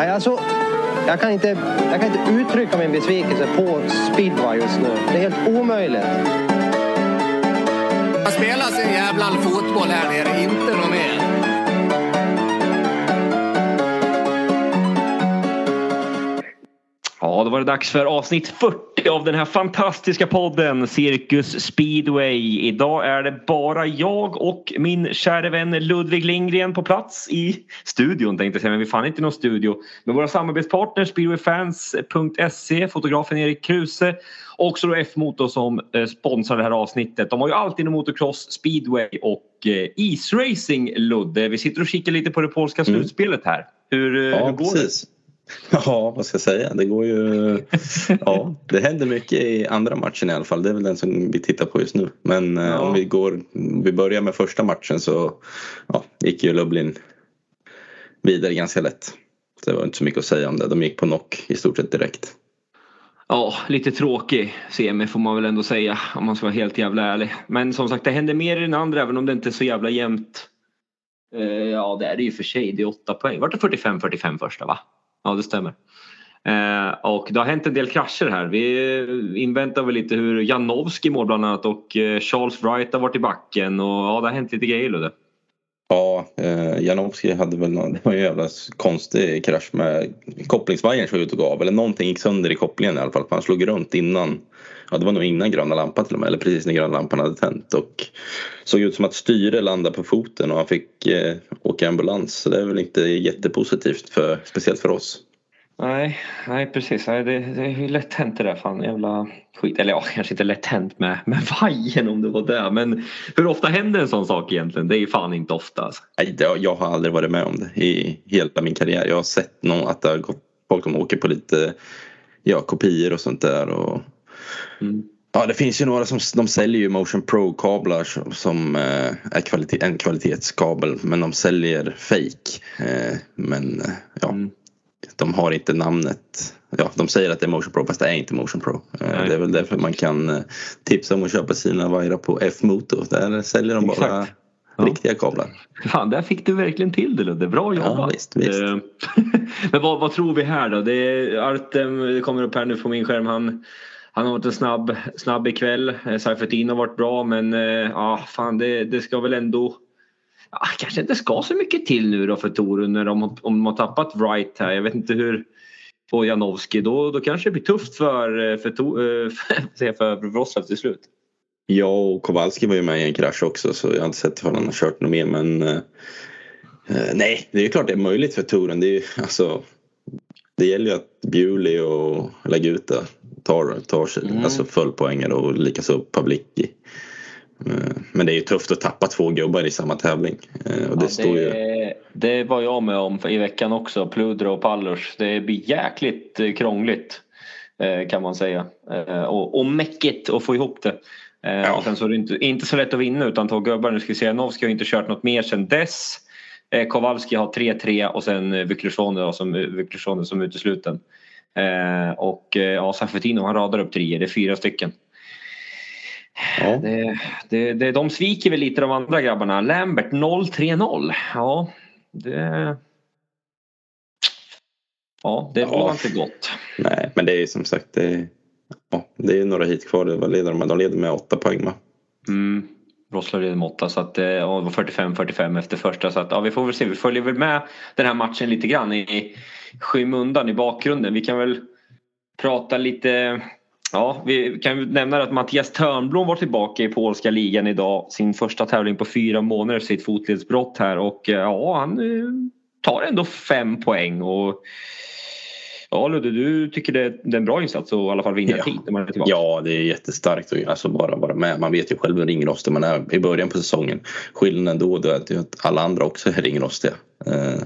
Nej, alltså, jag, kan inte, jag kan inte uttrycka min besvikelse på speedway just nu. Det är helt omöjligt. Det spelas en jävla fotboll här nere, inte något mer. Ja, då var det dags för avsnitt 40 av den här fantastiska podden Cirkus Speedway. Idag är det bara jag och min kära vän Ludvig Lindgren på plats i studion tänkte jag säga, men vi fann inte någon studio. Med våra samarbetspartners speedwayfans.se, fotografen Erik Kruse och också då F-motor som eh, sponsrar det här avsnittet. De har ju alltid inom motocross, speedway och eh, isracing Ludde. Vi sitter och kikar lite på det polska Mm. slutspelet här. Hur, eh, Ja, hur går det? Ja, vad ska jag säga? Det går ju... Ja, det händer mycket i andra matchen i alla fall. Det är väl den som vi tittar på just nu. Men eh, Ja. om vi går... Vi börjar med första matchen så ja, gick ju Lublin vidare ganska lätt. Så det var inte så mycket att säga om det. De gick på knock i stort sett direkt. Ja, lite tråkig semi får man väl ändå säga om man ska vara helt jävla ärlig. Men som sagt det händer mer i den andra även om det inte är så jävla jämnt. Eh, ja det är det ju för sig, det är åtta poäng. Vart det 45-45 första va? Ja det stämmer. Eh, och det har hänt en del krascher här. Vi inväntar väl lite hur Janowski mår bland annat och eh, Charles Wright har varit i backen och ja det har hänt lite grejer Ludde. Ja, eh, Janowski hade väl någon, det var en jävla konstig krasch med kopplingsvajern som var ute och gav. Eller någonting gick sönder i kopplingen i alla fall. Han slog runt innan. Ja, det var nog innan gröna lampan till och med. Eller precis när gröna lampan hade tänt. Och såg ut som att styre landade på foten och han fick eh, åka ambulans. Så det är väl inte jättepositivt. För, speciellt för oss. Nej, nej precis. Nej, det, det är ju lätt hänt det där. Fan jävla skit. Eller ja, kanske inte lätt hänt med, med vajern om det var det. Men hur ofta händer en sån sak egentligen? Det är ju fan inte ofta. Alltså. Nej, det, jag har aldrig varit med om det i hela min karriär. Jag har sett någon, att det har gått folk som åker på lite ja, kopior och sånt där. Och, Mm. Ja, det finns ju några som de säljer ju Motion Pro kablar som, som eh, är kvalitet, en kvalitetskabel men de säljer fake. Eh, men eh, ja, Mm. de har inte namnet. Ja, de säger att det är Motion Pro fast det är inte Motion Pro. Eh, det är väl därför man kan eh, tipsa om att köpa sina vajrar på F-motor. Där säljer de bara. Ja. riktiga kablar. Fan, där fick du verkligen till det Ludde. Bra jobbat. Ja, visst, visst. Eh, Men vad, vad tror vi här då? Det är Artem, det kommer upp här nu på min skärm. Han, han har varit en snabb, snabb ikväll. Eh, Seifertin har varit bra men eh, ja, fan det, det ska väl ändå ja, kanske inte ska så mycket till nu då för Torun när de, om de har tappat Wright här. Jag vet inte hur på Janowski. Då, då kanske det blir tufft för, eh, för, eh, för, för Wroclaw till slut. Ja och Kowalski var ju med i en krasch också så jag har inte sett ifall han har kört något mer men eh, eh, Nej, det är ju klart det är möjligt för touren. Det, är ju, alltså, det gäller ju att Bewley och Laguta tar, tar sig Mm. alltså fullpoängare och likaså Pavlicki. Eh, Men det är ju tufft att tappa två gubbar i samma tävling. Eh, Och det Ja, står ju... det, det var jag med om i veckan också. Pludro och Pallers. Det blir jäkligt eh, krångligt kan man säga. Och, och mäckigt att få ihop det. Ja. Och sen så är det inte, inte så lätt att vinna utan två gubbar. Nu ska se. Novski har inte kört något mer sedan dess. Kowalski har 3-3 och sen Wiklersson som, Wiklersson som utesluten. Eh, och eh, ja, Safetino han radar upp treor. Det är fyra stycken. Ja. Det, det, det, de sviker väl lite de andra grabbarna. Lambert 0-3-0. Ja, det... Ja, det Ja. var inte gott. Nej, men det är ju som sagt det ja, det är några hit kvar. Vad leder de med? De leder med åtta poäng va? Mm. Roslöv leder med 8 så att eh, det var 45-45 efter första så att ja, vi får väl se. Vi följer väl med den här matchen lite grann i skymundan i bakgrunden. Vi kan väl prata lite Ja, vi kan nämna att Mattias Törnblom var tillbaka i polska ligan idag. Sin första tävling på fyra månader sitt fotledsbrott här och eh, ja, han eh, tar ändå fem poäng och Ja Ludde, du tycker det är en bra insats att i alla fall vinna Ja. tid när man är tillbaka? Ja, det är jättestarkt att alltså bara vara med. Man vet ju själv hur ringrostig man är i början på säsongen. Skillnaden då är att alla andra också är ringrostiga. Eh,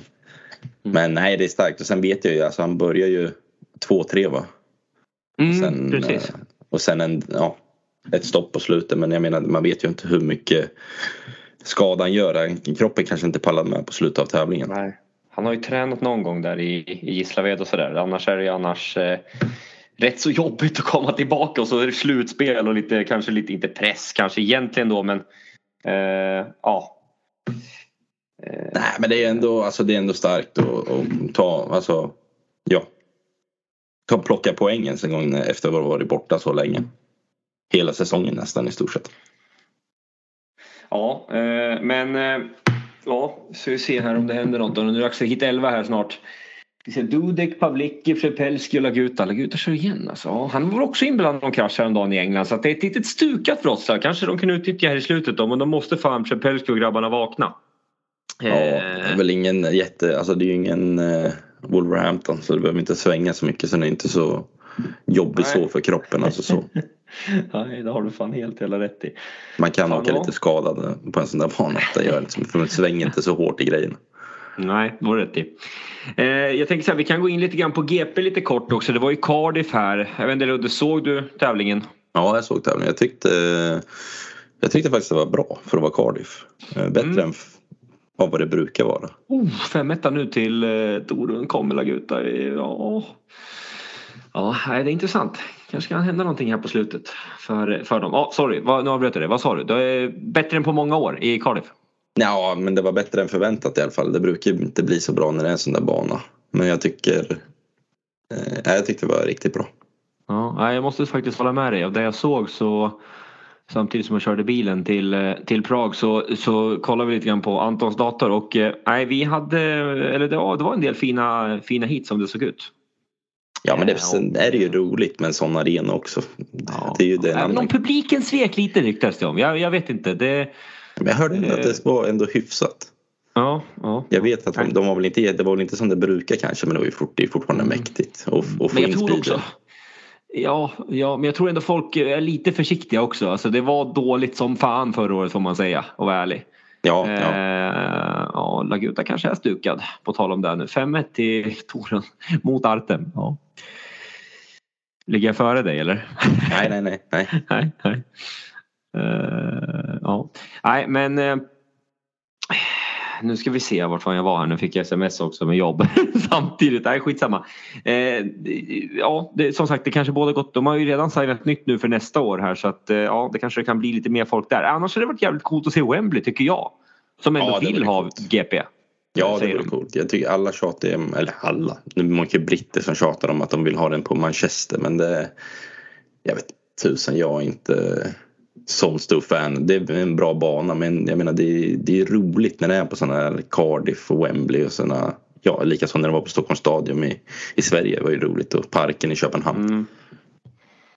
Men nej, det är starkt. Och sen vet jag ju, alltså han börjar ju 2-3 va? Mm, Sen, precis. eh, Och sen en, ja, ett stopp på slutet. Men jag menar, man vet ju inte hur mycket skada han gör. Kroppen kanske inte pallar med på slutet av tävlingen. Nej. Han har ju tränat någon gång där i, i Gislaved och sådär. Annars är det ju annars eh, rätt så jobbigt att komma tillbaka och så är det slutspel och lite, kanske lite, inte press kanske egentligen då men eh, ja. Eh, Nej men det är ändå, alltså, det är ändå starkt att, ta, alltså Ja. Kan plocka poängen en gång efter att ha varit borta så länge. Hela säsongen nästan i stort sett. Ja, eh, men eh, ja, så vi ser här om det händer något. Nu är det dags för hit 11 här snart. Vi ser Dudek, Pavlicki, Frepelski och Laguta. Laguta kör igen alltså. Ja, han var också inblandad i någon krasch häromdagen i England så det är ett litet stukat Wroclaw. Kanske de kan utnyttja här i slutet då men de måste fan Frepelski och grabbarna vakna. Ja, det är väl ingen jätte, alltså det är ju ingen eh, Wolverhampton så det behöver inte svänga så mycket så det är inte så jobbigt så för kroppen. Alltså så. Nej, det har du fan helt hela rätt i. Man kan Fan, åka ja. lite skadad på en sån där bana. Det gör liksom, för man svänger inte så hårt i grejerna. Nej, det var rätt i. Eh, jag tänker så här, vi kan gå in lite grann på GP lite kort också. Det var ju Cardiff här. Jag vet inte, Ludde, såg du tävlingen? Ja, jag såg tävlingen. Jag tyckte, jag tyckte faktiskt det var bra för att vara Cardiff. Eh, Bättre Mm. än av vad det brukar vara. Oh, fem nu till eh, Torun kommer Laguta. Ja. Ja, det är intressant. Kanske kan hända någonting här på slutet för, för dem. Ja, sorry, vad, nu avbröt jag det. Vad sa du? Det är bättre än på många år i Cardiff. Ja, men det var bättre än förväntat i alla fall. Det brukar ju inte bli så bra när det är en sån där bana. Men jag tycker, eh, jag tyckte det var riktigt bra. Ja, jag måste faktiskt hålla med dig. Av det jag såg så samtidigt som jag körde bilen till, eh, till Prag så, så kollade vi lite grann på Antons dator och eh, nej, vi hade, eller det var, det var en del fina, fina hit som det såg ut. Ja, men det, sen är det ju roligt med en sån arena också. Ja. Det är ju det en Även om publiken svek lite ryktas det om. Jag, jag vet inte. Det, Men jag hörde att det var ändå hyfsat. ja, ja. Jag vet att de, de var väl inte, det var väl inte som det brukar kanske men det var ju fort, det är fortfarande mäktigt. Och, och få Mm. In också Ja, ja, men jag tror ändå folk är lite försiktiga också. Alltså, det var dåligt som fan förra året får man säga och vara ärlig. Ja, Eh, ja. ja, Laguta kanske är stukad på tal om det nu. 5-1 till Torun mot Artem. Ja. Ligger jag före dig eller? Nej, nej, nej. nej. nej, nej. Eh, ja. nej, men eh, nu ska vi se vart fan jag var här. Nu fick jag sms också med jobb samtidigt. Nej, skitsamma. Eh, ja, det, som sagt, det kanske båda gott. De har ju redan signat nytt nu för nästa år här så att eh, ja, det kanske kan bli lite mer folk där. Annars hade det varit jävligt coolt att se Wembley tycker jag. Som ändå Ja, vill ha. GP. Ja, det vore coolt. Jag tycker alla tjatar, eller alla, nu är det mycket britter som tjatar om att de vill ha den på Manchester men det, jag vet tusan, jag är inte sån stor fan. Det är en bra bana men jag menar det är, det är roligt när det är på sådana här Cardiff och Wembley och sådana, ja likaså när det var på Stockholms stadion i, i Sverige var ju roligt och parken i Köpenhamn. Mm.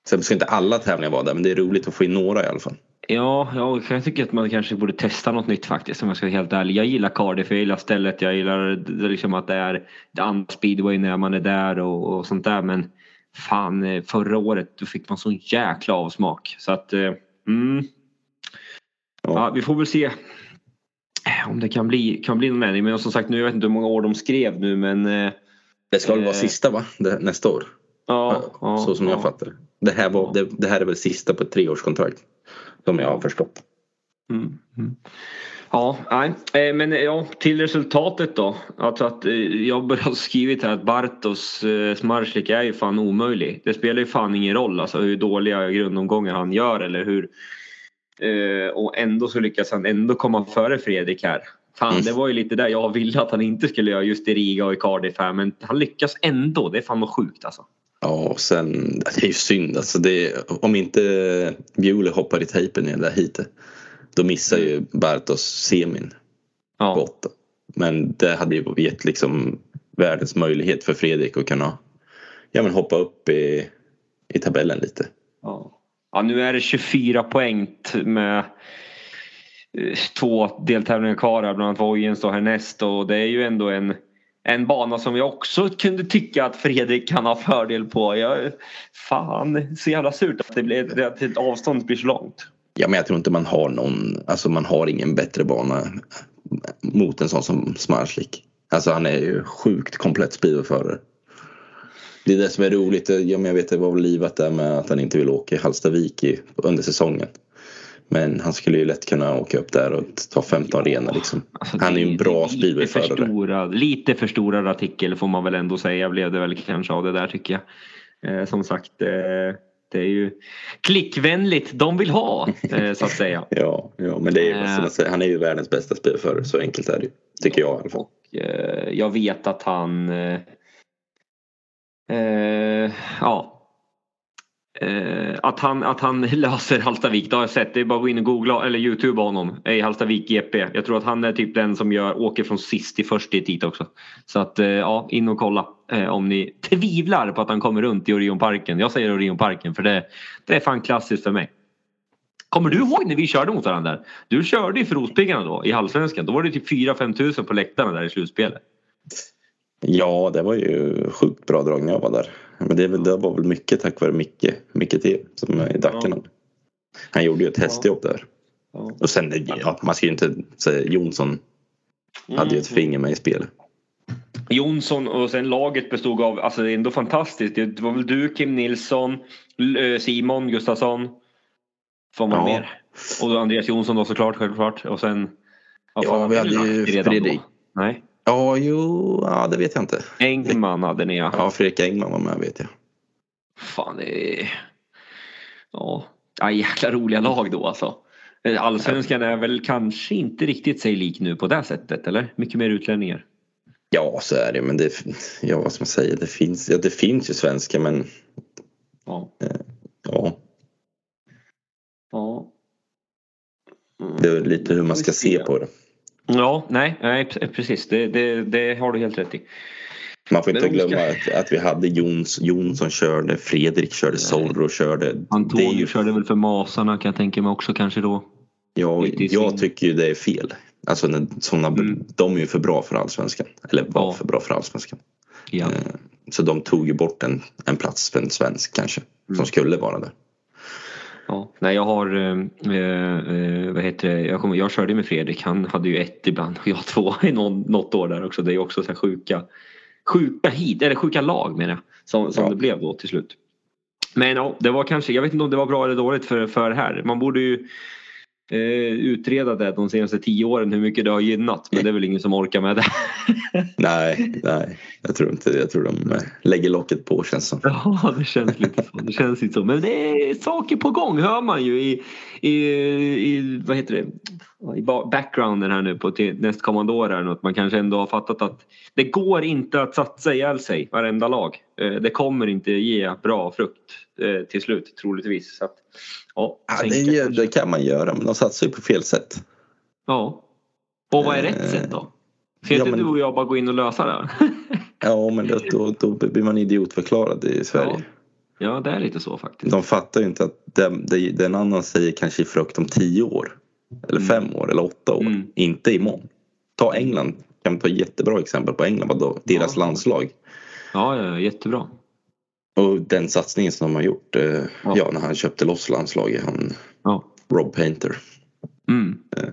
Sen ska inte alla tävlingar vara där men det är roligt att få in några i alla fall. Ja, ja, jag tycker att man kanske borde testa något nytt faktiskt om jag ska vara helt ärlig. Jag gillar Cardiff, jag gillar stället, jag gillar liksom att det är andra speedway när man är där och, och sånt där men fan eh, förra året då fick man sån jäkla avsmak så att eh, mm, Ja. vi får väl se om det kan bli, kan bli någon ändring men som sagt nu jag vet inte hur många år de skrev nu men eh, Det ska väl vara Eh. sista va? Det, nästa år? ja, ja, så som ja. jag fattar det. Det här, var, det, det här är väl sista på ett treårskontrakt. Som jag har förstått. Mm. Mm. Ja, nej. Eh, men eh, ja, till resultatet då. Alltså att eh, jag har skrivit här att Bartos Smarslik är ju fan omöjlig. Det spelar ju fan ingen roll alltså hur dåliga grundomgångar han gör eller hur och ändå så lyckas han ändå komma före Fredrik här. Fan, Mm. det var ju lite där jag ville att han inte skulle göra just i Riga och i Cardiff här men han lyckas ändå. Det är fan något sjukt alltså. Ja, och sen, det är ju synd alltså. Det, om inte Bjule hoppar i tejpen i det där hitet. Då missar ju Bartos semin Ja, åtta. Men det hade ju gett liksom världens möjlighet för Fredrik att kunna ja, men hoppa upp i, i tabellen lite. Ja. ja, nu är det 24 poäng med eh, två deltävlingar kvar här, bland annat Vojens och härnäst och det är ju ändå en, en bana som jag också kunde tycka att Fredrik kan ha fördel på. Jag, fan, så jävla surt att det blir, att avstånd blir så långt. Ja, men jag tror inte man har någon, alltså man har ingen bättre bana mot en sån som Smarslik. Alltså han är ju sjukt komplett speedwayförare. Det är det som är roligt. Ja, men jag vet det var väl livat där med att han inte vill åka i Hallstavik under säsongen. Men han skulle ju lätt kunna åka upp där och ta 15 arenor liksom. Alltså, Han är ju en bra är lite speedwayförare. förstorad- Lite förstorad artikel får man väl ändå säga blev det väl kanske av det där tycker jag. Eh, som sagt, eh, det är ju klickvänligt de vill ha eh, så att säga. Ja, ja men det är, Eh. som säger, han är ju världens bästa speedwayförare. Så enkelt är det ju. Tycker jag i alla fall. Och, eh, jag vet att han Eh, ja. Eh, att, han, att han löser Halstavik, det har jag sett. Det är bara att gå in och googla eller youtuba honom. I Halstavik GP. Jag tror att han är typ den som gör, åker från sist till först i ett också. Så att eh, ja, in och kolla eh, om ni tvivlar på att han kommer runt i Orionparken. Jag säger Orionparken för det, det är fan klassiskt för mig. Kommer du ihåg när vi körde mot varandra? där? Du körde ju för Rospiggarna då i Allsvenskan. Då var det typ 4-5 tusen på läktarna där i slutspelet. Ja, det var ju sjukt bra drag när jag var där. Men det, det var väl mycket tack vare Micke, Micke T som är i Dackarna. Han gjorde ju ett hästjobb där. Ja. Och sen, ja, man ska ju inte säga Jonsson hade ju ett finger med i spelet. Jonsson och sen laget bestod av, alltså det är ändå fantastiskt. Det var väl du, Kim Nilsson, eh, Simon Gustafsson. Får man Ja. mer? Och då Andreas Jonsson då såklart, självklart. Och sen... Ja, fan, vi hade ju? Fredrik. Nej. Ja, jo, ja, det vet jag inte. Engman hade ni ja. Ja, Fredrik Engman var med vet jag. Fan det är... Ja. ja, jäkla roliga lag då alltså. Eh, Allsvenskan är väl kanske inte riktigt sig lik nu på det sättet eller? Mycket mer utlänningar. Ja, så är det men det, ja vad ska man säga, det finns, ja, det finns ju svenska men Ja. ja, Ja. Mm. det är lite hur man ska se på det. Ja, nej, nej precis. Det, det, det har du helt rätt i. Man får inte ska- glömma att, att vi hade Jons, Jonsson körde, Fredrik körde, Solro körde. Antonio ju, körde väl för Masarna kan jag tänka mig också kanske då. i jag tycker ju det är fel. Alltså såna, Mm. de är ju för bra för allsvenskan. Eller var Ja. för bra för allsvenskan. Ja. Eh, Så de tog ju bort en, en plats för en svensk kanske. Mm. Som skulle vara där. Ja. Nej, jag har, eh, eh, vad heter det, jag, kommer, jag körde med Fredrik. Han hade ju ett ibland och jag två i någon, något år där också. Det är också så här sjuka, sjuka hit, eller sjuka lag menar jag. Som, som Ja. det blev då till slut. Men ja, det var kanske, jag vet inte om det var bra eller dåligt för, för här. Man borde ju eh, utreda det de senaste tio åren hur mycket det har gynnat. Men det är väl ingen som orkar med det. Nej, nej, jag tror inte det. Jag tror de eh, lägger locket på känns som. Ja, det känns lite så. Det känns lite så. Men det är saker på gång hör man ju i, i, i vad heter det, i ba- backgrounden här nu på till nästkommande år. Här, att man kanske ändå har fattat att det går inte att satsa ihjäl sig varenda lag. Eh, Det kommer inte ge bra frukt till slut troligtvis. Så att, ja, Ja, det, det kan man göra men de satsar ju på fel sätt. ja. Och vad är rätt Eh, sätt då? Ska ja, inte men- du och jag bara gå in och lösa det? Ja men då, då, då blir man idiotförklarad i Sverige. ja, det är lite så faktiskt. De fattar ju inte att den, det- den annan säger kanske i frukt om tio år. Eller Mm. fem år eller åtta år. Mm. Inte imorgon. Ta England. Kan ta jättebra exempel på England. Vadå? Deras Ja. landslag. Ja, ja, jättebra. Och den satsningen som de har gjort. Eh, Ja. ja. när han köpte loss landslaget. Han, Ja. Rob Painter. Mm. Eh.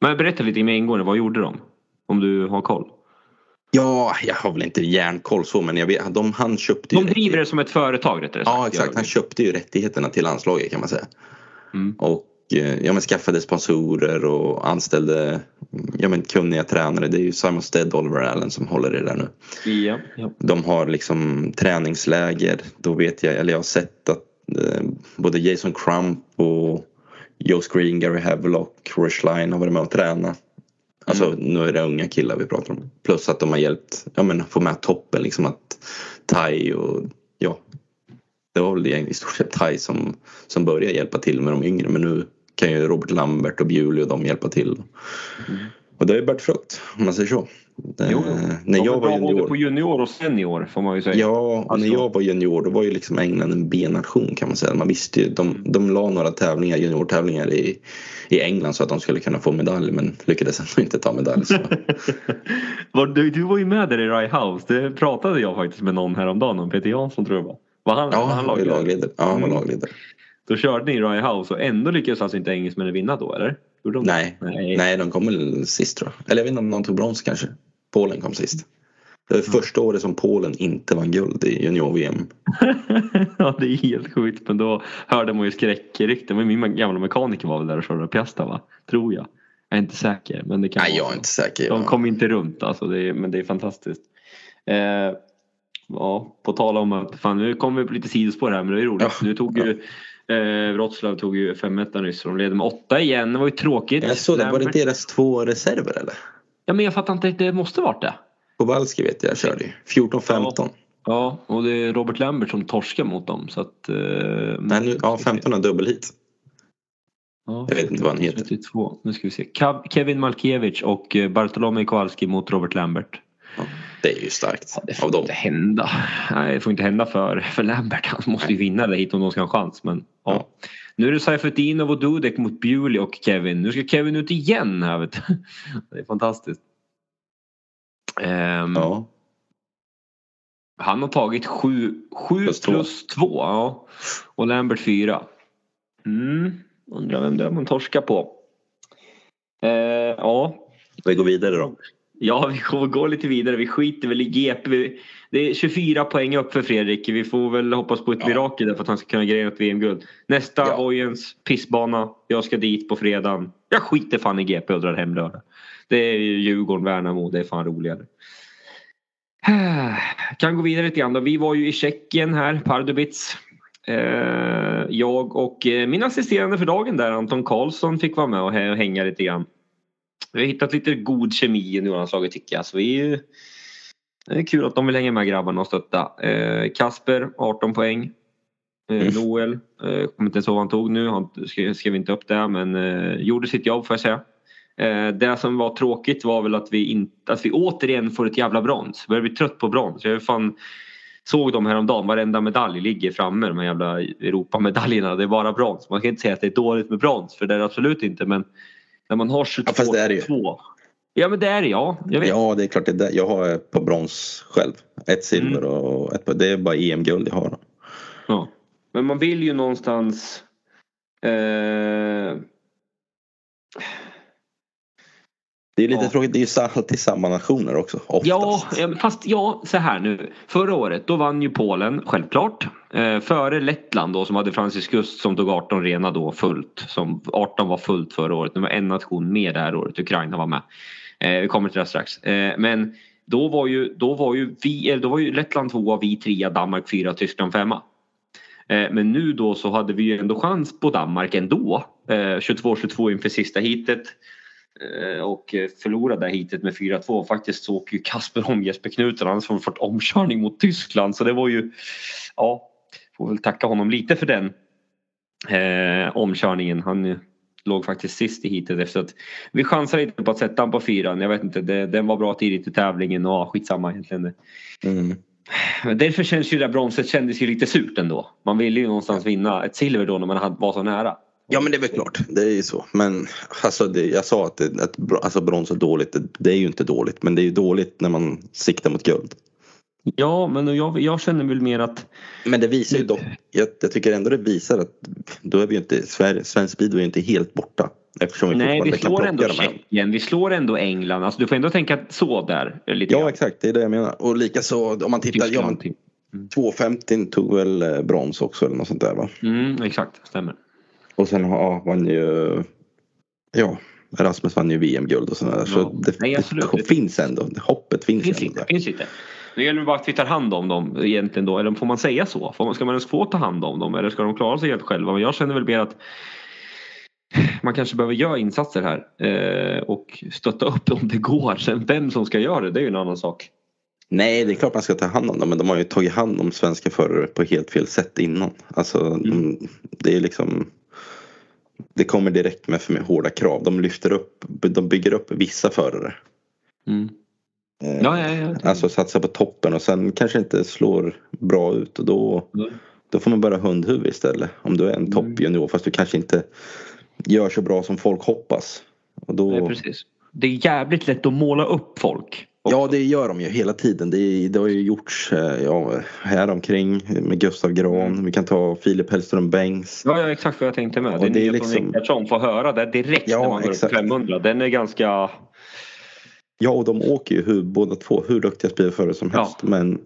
Men berätta lite mer ingående, vad gjorde de? Om du har koll. Ja, jag har väl inte järnkoll så men jag vet, de, han köpte ju De driver det som ett företag rättare sagt. Ja exakt, han köpte ju rättigheterna till landslaget kan man säga. Mm. Och ja, men skaffade sponsorer och anställde ja, men kunniga tränare. Det är ju Simon Stead och Oliver Allen som håller i det där nu. Ja, ja. De har liksom träningsläger. Då vet jag, eller jag har sett att eh, både Jason Crump och Joe Screen, Gary Havelock, Rush Line har varit med och tränat. Alltså Mm. nu är det unga killar vi pratar om. Plus att de har hjälpt, ja men få med toppen liksom att Tai och ja. Det var väl i stort sett Tai som, som började hjälpa till med de yngre men nu kan ju Robert Lambert och Bewley och de hjälpa till. Och det har ju bärt frukt om man säger så. Mm. Jo. Eh, när är jag var bra både junior. på junior och senior får man ju säga. Ja, och när Alltså- jag var junior då var ju liksom England en B-nation kan man säga. Man visste ju, de, de la några tävlingar, juniortävlingar i, i England så att de skulle kunna få medalj men lyckades ändå inte ta medalj. Du, du var ju med där i Rye House. Det pratade jag faktiskt med någon häromdagen om. Peter Jansson tror jag var. Var han, Ja, var han lagledare. Ja, han var Mm. lagledare. Då körde ni i Rye House och ändå lyckades alltså inte engelsmännen vinna då eller? De? Nej, Nej. nej, de kom väl sist tror jag. Eller jag vet inte om de tog brons kanske. Polen kom sist. Det var första året som Polen inte vann guld i junior-VM. ja det är helt sjukt men då hörde man ju skräckrykten. Men min gamla mekaniker var väl där och körde Piasta va? Tror jag. Jag är inte säker men det kan Nej, vara jag är inte säker. De Jag... kom inte runt alltså, det är, men det är fantastiskt. Eh, ja, på tal om att, fan nu kommer vi på lite sidospår här men det är roligt. Ja, Nu tog ju eh, Wroclaw tog ju 5-1 nyss och de leder med 8 igen. Det var ju tråkigt. Jag såg det, var det Lambert- deras två reserver eller? Ja men jag fattar inte, det måste varit det. Kowalski vet jag körde ju. 14-15. Ja, och det är Robert Lambert som torskar mot dem. Så att, eh, Nej, nu, ja, 15 har dubbelhit. Ja, Jag vet inte vad han heter. 32. Nu ska vi se. Kevin Malkiewicz och eh, Bartolomej Kowalski mot Robert Lambert. Ja, det är ju starkt Det får av dem. inte hända. Nej, det får inte hända för, för Lambert. Han måste ju vinna det hit om de ska ha en chans. Men, ja. Ja. Nu är det Seifertinov och Dudek mot Bewley och Kevin. Nu ska Kevin ut igen här. Vet du. Det är fantastiskt. Ehm, Ja. Han har tagit 7 Plus plus två. 2. Ja. Och Lambert 4. Mm. Undrar vem det är man torskar på. Eh, ja. Vi går vidare då. Ja, vi kommer gå lite vidare. Vi skiter väl i GP. Det är 24 poäng upp för Fredrik. Vi får väl hoppas på ett Ja. mirakel där för att han ska kunna greja ett VM-guld. Nästa Ja. Ojens pissbana. Jag ska dit på fredagen. Jag skiter fan i GP och drar hem lördag. Det är ju Djurgården, Värnamo. Det är fan roligare. Kan gå vidare lite grann då. Vi var ju i Tjeckien här, Pardubic. Eh, jag och eh, min assisterande för dagen där, Anton Karlsson, fick vara med och hänga lite grann. Vi har hittat lite god kemi i Norrlandslaget tycker jag. Så vi, det är kul att de vill hänga med grabbarna och stötta. Eh, Kasper 18 poäng. Eh, Mm. Noel, eh, kommer inte ens ihåg vad han tog nu. Han skrev, skrev inte upp det men eh, gjorde sitt jobb får jag säga. Eh, det som var tråkigt var väl att vi, inte, att vi återigen får ett jävla brons. Jag börjar bli trött på brons. Jag fan såg dem häromdagen. Varenda medalj ligger framme. De här jävla Europamedaljerna. Det är bara brons. Man kan inte säga att det är dåligt med brons för det är det absolut inte. Men när man har 22 Ja, fast det är det ju. Ja men det är det ja. Ja, det är klart. Det är där. Jag har ett på brons själv. Ett silver Mm. och ett på, Det är bara EM-guld jag har. Ja. Men man vill ju någonstans eh, Det är lite Ja. tråkigt. Det är ju alltid samma nationer också. Oftast. Ja, fast ja, så här nu. Förra året då vann ju Polen, självklart. Eh, före Lettland då som hade Francis Gust som tog 18 rena då fullt. Som 18 var fullt förra året. Det var en nation mer det här året. Ukraina var med. Eh, vi kommer till det strax. Eh, men då var ju, då var ju, vi, då var ju Lettland tvåa, vi trea, Danmark fyra, Tyskland femma. Eh, Men nu då så hade vi ju ändå chans på Danmark ändå. Eh, 22-22 inför sista heatet. Eh, Och förlorade heatet med 4-2. Faktiskt så åker ju Kasper om Jesper Knuten. Han har fått omkörning mot Tyskland. Så det var ju... Ja, får väl tacka honom lite för den eh, omkörningen. Han låg faktiskt sist i heatet efter att vi chansade lite på att sätta honom på fyran. Jag vet inte, det, den var bra tidigt i tävlingen och ja, skitsamma egentligen. Mm. Men därför känns ju det där bronset kändes ju lite surt ändå. Man ville ju någonstans vinna ett silver då när man var så nära. Ja men det är väl klart, det är ju så. Men alltså, det, jag sa att, det, att alltså, brons är dåligt, det, det är ju inte dåligt. Men det är ju dåligt när man siktar mot guld. Ja, men jag, jag känner väl mer att Men det visar ju dock, jag, jag tycker ändå det visar att då är vi ju inte, Sverige, svensk speedway är ju inte helt borta. Eftersom vi nej, vi slår ändå. Tjeckien, vi slår ändå England. Alltså, du får ändå tänka så där. eh, Lite Ja grann. exakt, det är det jag menar. Och likaså om man tittar, ja, men, Tyskland, typ. 250 tog väl eh, brons också eller något sånt där va? Mm, exakt, stämmer. Och sen ja, vann ju, ja Rasmus vann ju VM-guld och sådär. Så Ja. det, Nej, det finns ändå, hoppet finns, Finns ändå där. finns lite. Nu gäller det bara att vi tar hand om dem egentligen då. Eller får man säga så? Får man, ska man ens få ta hand om dem? Eller ska de klara sig helt själva? Men jag känner väl mer att man kanske behöver göra insatser här. Eh, och stötta upp om det går. Sen vem som ska göra det, det är ju en annan sak. Nej, det är klart man ska ta hand om dem men de har ju tagit hand om svenska förare på helt fel sätt innan. Alltså, de, det är liksom det kommer direkt med för mig hårda krav. De lyfter upp, de bygger upp vissa förare. Mm. Eh, Ja, ja, ja. Alltså satsa på toppen och sen kanske inte slår bra ut och då, Mm. då får man börja hundhuvud istället. Om du är en toppjunior fast du kanske inte gör så bra som folk hoppas. Och då, Nej, precis. Det är jävligt lätt att måla upp folk. Ja det gör de ju hela tiden. Det, det har ju gjorts eh, ja, här omkring med Gustav Gran. Vi kan ta Filip Hellström Bengts. Ja, ja, exakt vad jag tänkte med. Och Det är, det är liksom- om Rickardsson får höra det direkt Ja, när man går upp på exakt. 500. Den är ganska... Ja och de åker ju hur, båda två hur duktiga speedförare som Ja. helst. Men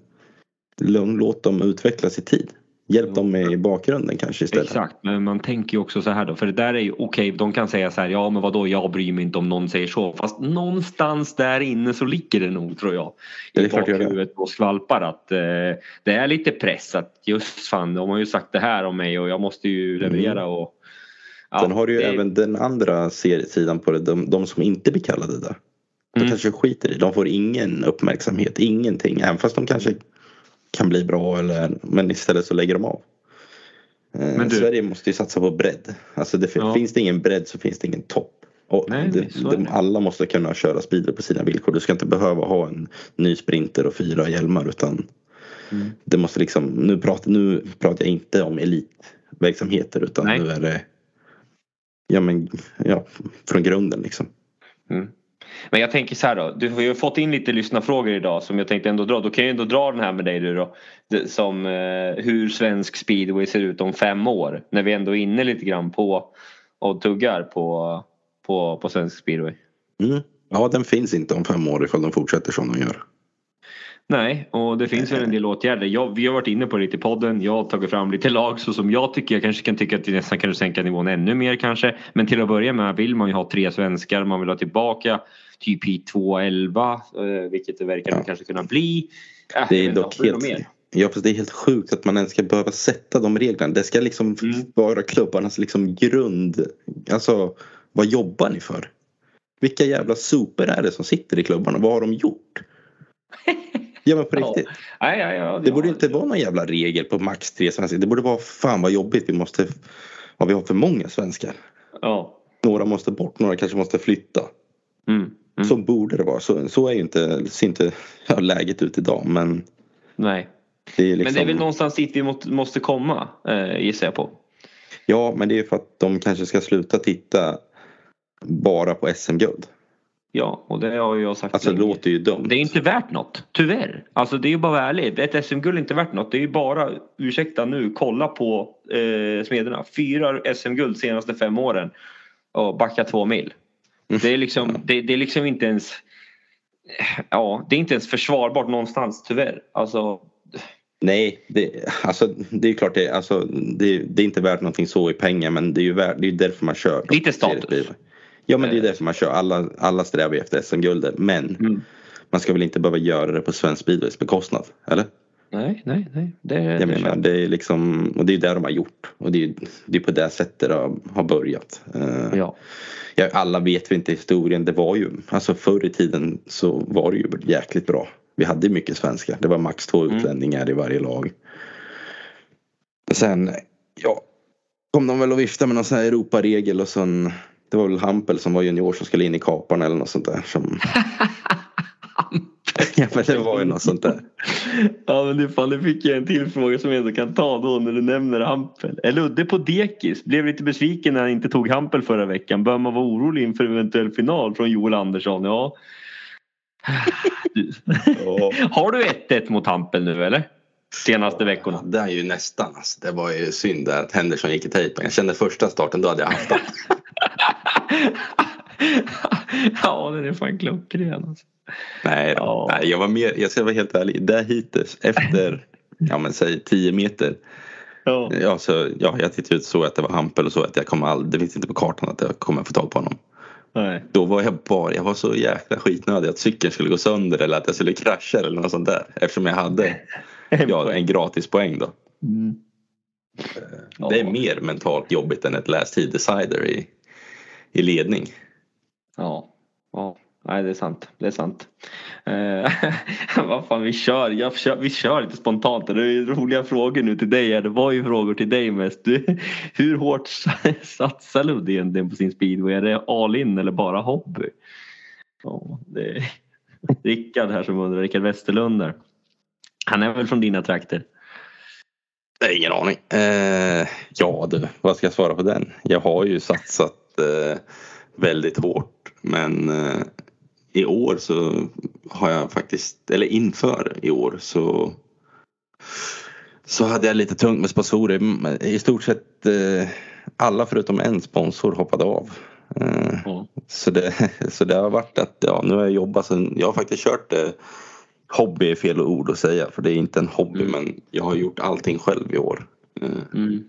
lugn, låt dem utvecklas i tid. Hjälp dem med i bakgrunden kanske istället. Exakt, men man tänker ju också så här då. För det där är ju okej, de kan säga så här, ja men vadå, jag bryr mig inte om någon säger så. Fast någonstans där inne så ligger det nog tror jag. I det bakhuvudet och skvalpar att eh, det är lite press att just fan, de har ju sagt det här om mig och jag måste ju leverera och... Ja, Sen har du ju det- även den andra seriesidan på det. De, de som inte blir kallade där. De Mm. kanske skiter i. De får ingen uppmärksamhet. Ingenting. Även fast de kanske kan bli bra eller, men istället så lägger de av. Eh, Men du- Sverige måste ju satsa på bredd. Alltså det, Ja. finns det ingen bredd så finns det ingen topp. Och Nej, det, de, alla måste kunna köra speedway på sina villkor. Du ska inte behöva ha en ny sprinter och fyra hjälmar utan Mm. det måste liksom, nu pratar, nu pratar jag inte om elitverksamheter utan Nej. nu är det ja, men, ja, från grunden liksom. Mm. Men jag tänker så här då. Du har ju fått in lite lyssnarfrågor idag som jag tänkte ändå dra. Då kan jag ändå dra den här med dig du då. Som eh, hur svensk speedway ser ut om fem år. När vi ändå är inne lite grann på och tuggar på, på, på svensk speedway. Mm. Ja, den finns inte om fem år ifall de fortsätter som de gör. Nej, och det finns väl en del åtgärder. Jag, vi har varit inne på det lite i podden. Jag har tagit fram lite lag så som jag tycker. Jag kanske kan tycka att vi nästan kan sänka nivån ännu mer kanske. Men till att börja med vill man ju ha tre svenskar. Man vill ha tillbaka typ hit 211 eh, vilket det verkar Ja. kanske kunna bli. Äh, Det är dock helt, mer? ja, det är helt sjukt att man ens ska behöva sätta de reglerna. Det ska liksom Mm. vara klubbarnas liksom grund. Alltså, vad jobbar ni för? Vilka jävla super är det som sitter i klubbarna? Vad har de gjort? Ja men på Ja. riktigt. Nej, ja, ja, Det ja. borde inte vara någon jävla regel på max tre svenskar. Det borde vara fan vad jobbigt. Vi måste, ja, vi har för många svenskar. Ja. Några måste bort, några kanske måste flytta. Mm. Mm. Så borde det vara. Så, så är ju inte, ser inte ja, läget ut idag. Men Nej. det liksom, Men det är väl någonstans dit vi måste, komma eh, gissar jag på. Ja, men det är för att de kanske ska sluta titta bara på SM-guld. Ja, och det har jag sagt Alltså det låter ju dumt. Det är inte värt något, tyvärr. Alltså det är ju bara att vara ärlig. Ett SM-guld är inte värt något. Det är ju bara, ursäkta nu, kolla på eh, Smederna. Fyra SM-guld senaste fem åren och backa två mil. Det är liksom, det, det är liksom inte ens Ja, det är inte ens försvarbart någonstans tyvärr. Alltså, Nej, det, alltså, det är klart det, alltså, det, det är inte värt någonting så i pengar men det är ju värt, det är därför man kör. Lite status. Ja men det är därför man kör. Alla, alla strävar ju efter SM-guldet men Mm. man ska väl inte behöva göra det på svensk speedways bekostnad? Eller? Nej, nej, nej. Det, Jag det menar det är liksom, och det är det de har gjort. Och det är, det är på det sättet det har, börjat. Eh, Ja. Ja, alla vet vi inte historien. Det var ju, alltså förr i tiden så var det ju jäkligt bra. Vi hade mycket svenskar. Det var max två Mm. utlänningar i varje lag. Sen, ja, kom de väl och viftade med någon sån här Europaregel och sen det var väl Hampel som var junior som skulle in i kaparna eller något sånt där. Som... ja men det var ju något sånt där. Ja men du fan, nu fick jag en till fråga som jag ändå kan ta då när du nämner Hampel. Är Ludde på dekis? Blev lite besviken när han inte tog Hampel förra veckan. Bör man vara orolig inför eventuell final från Joel Andersson? Ja. Ja. Har du 1-1 mot Hampel nu eller? Senaste veckorna? Det är ju nästan. Alltså. Det var ju synd att Henderson gick i tejpen. Jag kände första starten då hade jag haft den. ja den är fan klockren alltså. Nej. Ja. nej, jag var mer, jag ska vara helt ärlig. Där hittills efter, ja men säg 10 meter. Ja. Ja, så, ja, jag tittade ut såg att det var Hampel och så att jag kommer aldrig, det finns inte på kartan att jag kommer få tag på honom. Nej. Då var jag bara, jag var så jäkla skitnödig att cykeln skulle gå sönder eller att jag skulle krascha eller något sånt där. Eftersom jag hade ja, en gratis poäng då. Mm. Det är Ja. mer mentalt jobbigt än ett last tid decider i, i ledning. Ja. ja. Nej det är sant. Det är sant. Eh, vad fan vi kör. Jag kör. Vi kör lite spontant. Det är roliga frågor nu till dig. Det var ju frågor till dig mest. Du, hur hårt satsar Ludde egentligen på sin speedway? Är det all in eller bara hobby? Ja, det är Rickard här som undrar. Rickard Westerlund där. Han är väl från dina trakter? Nej, ingen aning. Eh, ja du, vad ska jag svara på den? Jag har ju satsat eh, väldigt hårt men eh, i år så har jag faktiskt, eller inför i år så så hade jag lite tungt med sponsorer. Men I stort sett eh, alla förutom en sponsor hoppade av. Eh, Ja. så, det, så det har varit att ja, nu har jag jobbat sen, jag har faktiskt kört eh, Hobby är fel ord att säga för det är inte en hobby Mm. men jag har gjort allting själv i år. Eh, Mm.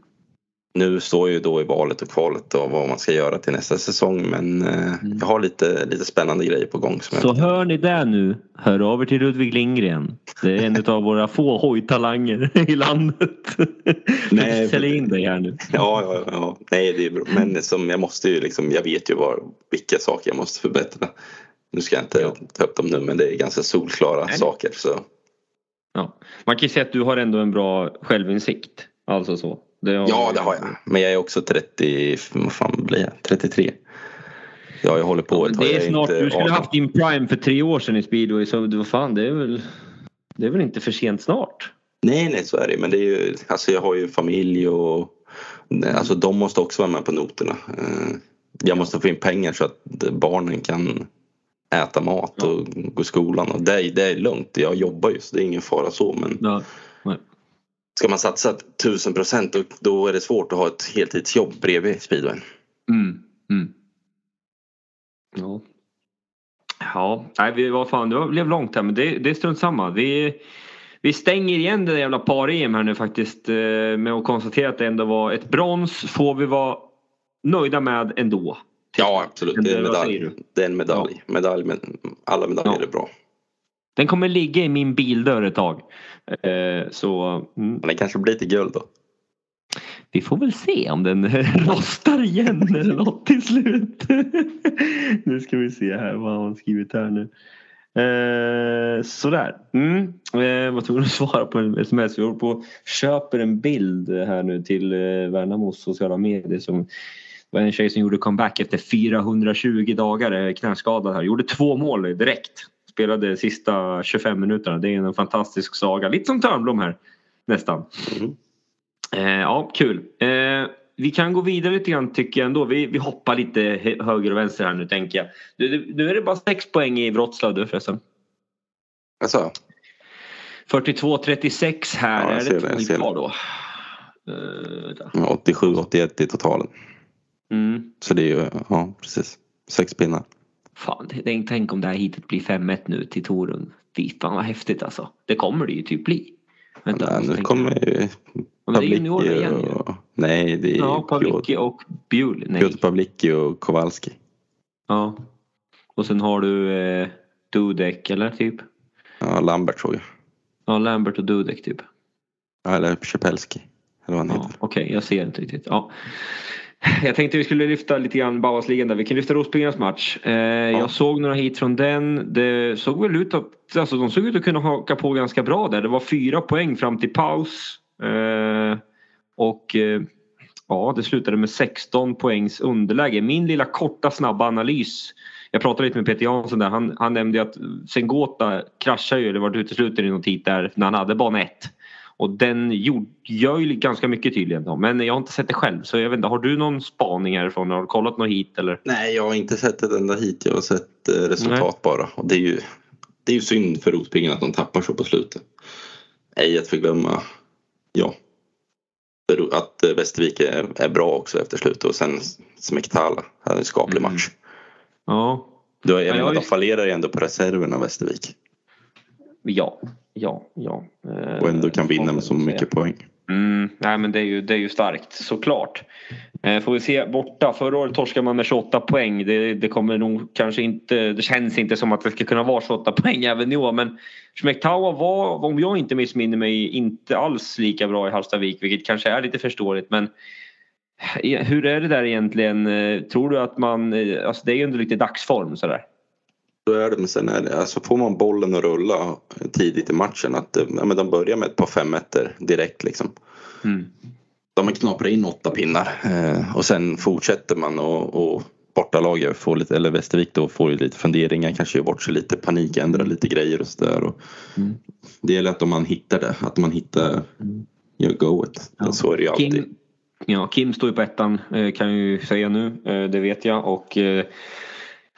Nu står ju då i valet och kvalet och vad man ska göra till nästa säsong men eh, Mm. jag har lite, lite spännande grejer på gång. Som Så jag, hör ni det nu, hör av er till Ludvig Lindgren. Det är en av våra få hojtalanger i landet. Nej, Sälj in dig här nu. ja, ja, ja, nej det är bra. Men som jag måste ju liksom, jag vet ju var, vilka saker jag måste förbättra. Nu ska jag inte Ja. ta upp dem nu men det är ganska solklara Nej. saker så Ja. Man kan ju säga att du har ändå en bra självinsikt. Alltså så. Det har... Ja, det har jag. Men jag är också 30, vad fan blir jag? 33. Ja, jag håller på ett Det är snart, du skulle haft din prime för tre år sedan i speedway så vad fan det är väl Det är väl inte för sent snart? Nej, nej så är det men det är ju, alltså jag har ju familj och alltså de måste också vara med på noterna. Eh, jag måste få in pengar så att barnen kan äta mat och gå i skolan och det är, det är lugnt. Jag jobbar ju så det är ingen fara så men ja. Ska man satsa tusen procent då, då är det svårt att ha ett heltidsjobb bredvid speedwayen. Mm. Mm. Ja. Ja, nej, vi, vad fan, det blev långt här men det, det är strunt samma. Vi, vi stänger igen det jävla par-EM här nu faktiskt eh, med att konstatera att det ändå var ett brons får vi vara nöjda med ändå. Ja absolut, det är en medalj. Det är en medalj. Ja. medalj men alla medaljer ja. är bra. Den kommer ligga i min bildörr ett tag. Eh, så, mm. Det kanske blir till guld då? Vi får väl se om den rostar igen eller något till slut. nu ska vi se här vad han skrivit här nu. Eh, sådär. Mm. Eh, var tvungen att svara på en sms. Vi håller på köper en bild här nu till eh, Värnamos sociala medier. Som, det var en tjej som gjorde comeback efter 420 dagar knäskadad här. Gjorde två mål direkt. Spelade sista 25 minuterna. Det är en fantastisk saga. Lite som Törnblom här. Nästan. Mm. Eh, ja, kul. Eh, vi kan gå vidare lite grann tycker jag ändå. Vi, vi hoppar lite höger och vänster här nu tänker jag. Nu, är det bara sex poäng i Wroclaw du förresten. Alltså. 42-36 här. Ja, är det två kvar då? Uh, 87-81 i totalen. Mm. Så det är ju, ja precis. Sex pinnar. Fan, tänk om det här hitet blir 5-1 nu till Torun. Fy fan vad häftigt alltså. Det kommer det ju typ bli. Vänta, ja, nu kommer ju men det är juniorer igen ju. Och, nej, det är ja, Pavlicki och Bjul. Piotr Pavlicki och Kowalski. Ja. Och sen har du eh, Dudek eller typ? Ja, Lambert tror jag. Ja, Lambert och Dudek typ. Ja, eller Czepelski. Eller vad han ja, heter. Okej, okay, jag ser inte riktigt. Ja. Jag tänkte vi skulle lyfta lite grann Bauhausligan där. Vi kan lyfta Rospiggarnas match. Eh, ja. Jag såg några hit från den. Det såg väl ut att alltså, de såg ut att kunna haka på ganska bra där. Det var fyra poäng fram till paus. Eh, och eh, ja, det slutade med 16 poängs underläge. Min lilla korta snabba analys. Jag pratade lite med Peter Jansson där. Han, han nämnde att Sengota kraschade ju eller var utesluten i någon tid där när han hade bana 1. Och den gör ju ganska mycket tydligen. Men jag har inte sett det själv så jag vet inte, har du någon spaning härifrån? Har du kollat något hit eller? Nej, jag har inte sett ett enda hit. Jag har sett eh, resultat Nej. bara. Och det är ju, det är ju synd för Rospiggen att de tappar så på slutet. Ej att förglömma ja, att eh, Västervik är, är bra också efter slutet och sen Smektala hade en skaplig mm. match. Ja. Du, jag menar, de fallerar ju ändå på reserverna Västervik. Ja, ja, ja. Och ändå kan vinna med så mycket poäng. Mm, nej men det är ju, det är ju starkt såklart. Eh, får vi se borta. Förra året torskade man med 28 poäng. Det, det, kommer nog kanske inte, det känns inte som att det ska kunna vara 28 poäng även i år. Men Schmektawa var, om jag inte missminner mig, inte alls lika bra i Hallstavik. Vilket kanske är lite förståeligt. Men eh, hur är det där egentligen? Eh, tror du att man, eh, alltså det är ju ändå lite dagsform sådär. Så är det, men sen är det, alltså får man bollen att rulla tidigt i matchen att ja, men de börjar med ett par fem meter direkt liksom. Mm. De knaprar in åtta pinnar eh, och sen fortsätter man och, och bortalaget får lite, eller Västervik då får lite funderingar, kanske gör bort sig lite, panik, ändrar lite grejer och sådär. Mm. Det gäller att om man hittar det, att man hittar, gör goet. Ja. Så är det ju alltid. Kim, ja, Kim står ju på ettan eh, kan jag ju säga nu, eh, det vet jag. Och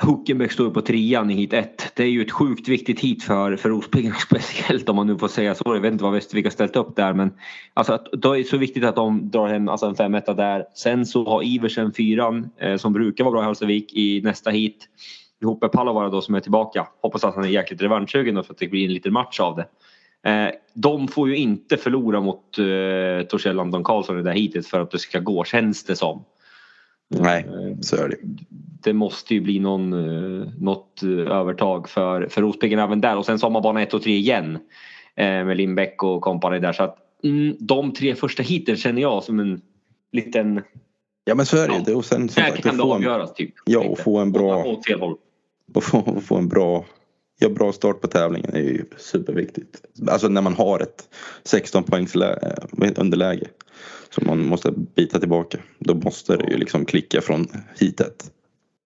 Huckenbeck står på trean i hit 1. Det är ju ett sjukt viktigt hit för, för Rospiggarna speciellt om man nu får säga så. Jag vet inte vad Västervik har ställt upp där men alltså att, då är det så viktigt att de drar hem alltså en 5 där. Sen så har Iversen fyran eh, som brukar vara bra i Hallstavik i nästa hit. Ihop med Palovara då som är tillbaka. Hoppas att han är jäkligt revanschsugen då för att det blir en liten match av det. Eh, de får ju inte förlora mot eh, Torshäll Landon Karlsson i det här hitet för att det ska gå känns det som. Nej, eh, så är det. Det måste ju bli någon, eh, något eh, övertag för, för Rospiggen även där och sen så har man bana 1 och 3 igen med Lindbäck och kompani där så att mm, de tre första hiten känner jag som en liten Ja men så är det ja. och sen så Där kan det avgöras typ. Ja och få en bra och få, och få en bra gör bra start på tävlingen är ju superviktigt. Alltså när man har ett 16 poängs underläge som man måste bita tillbaka. Då måste det ju liksom klicka från hitet.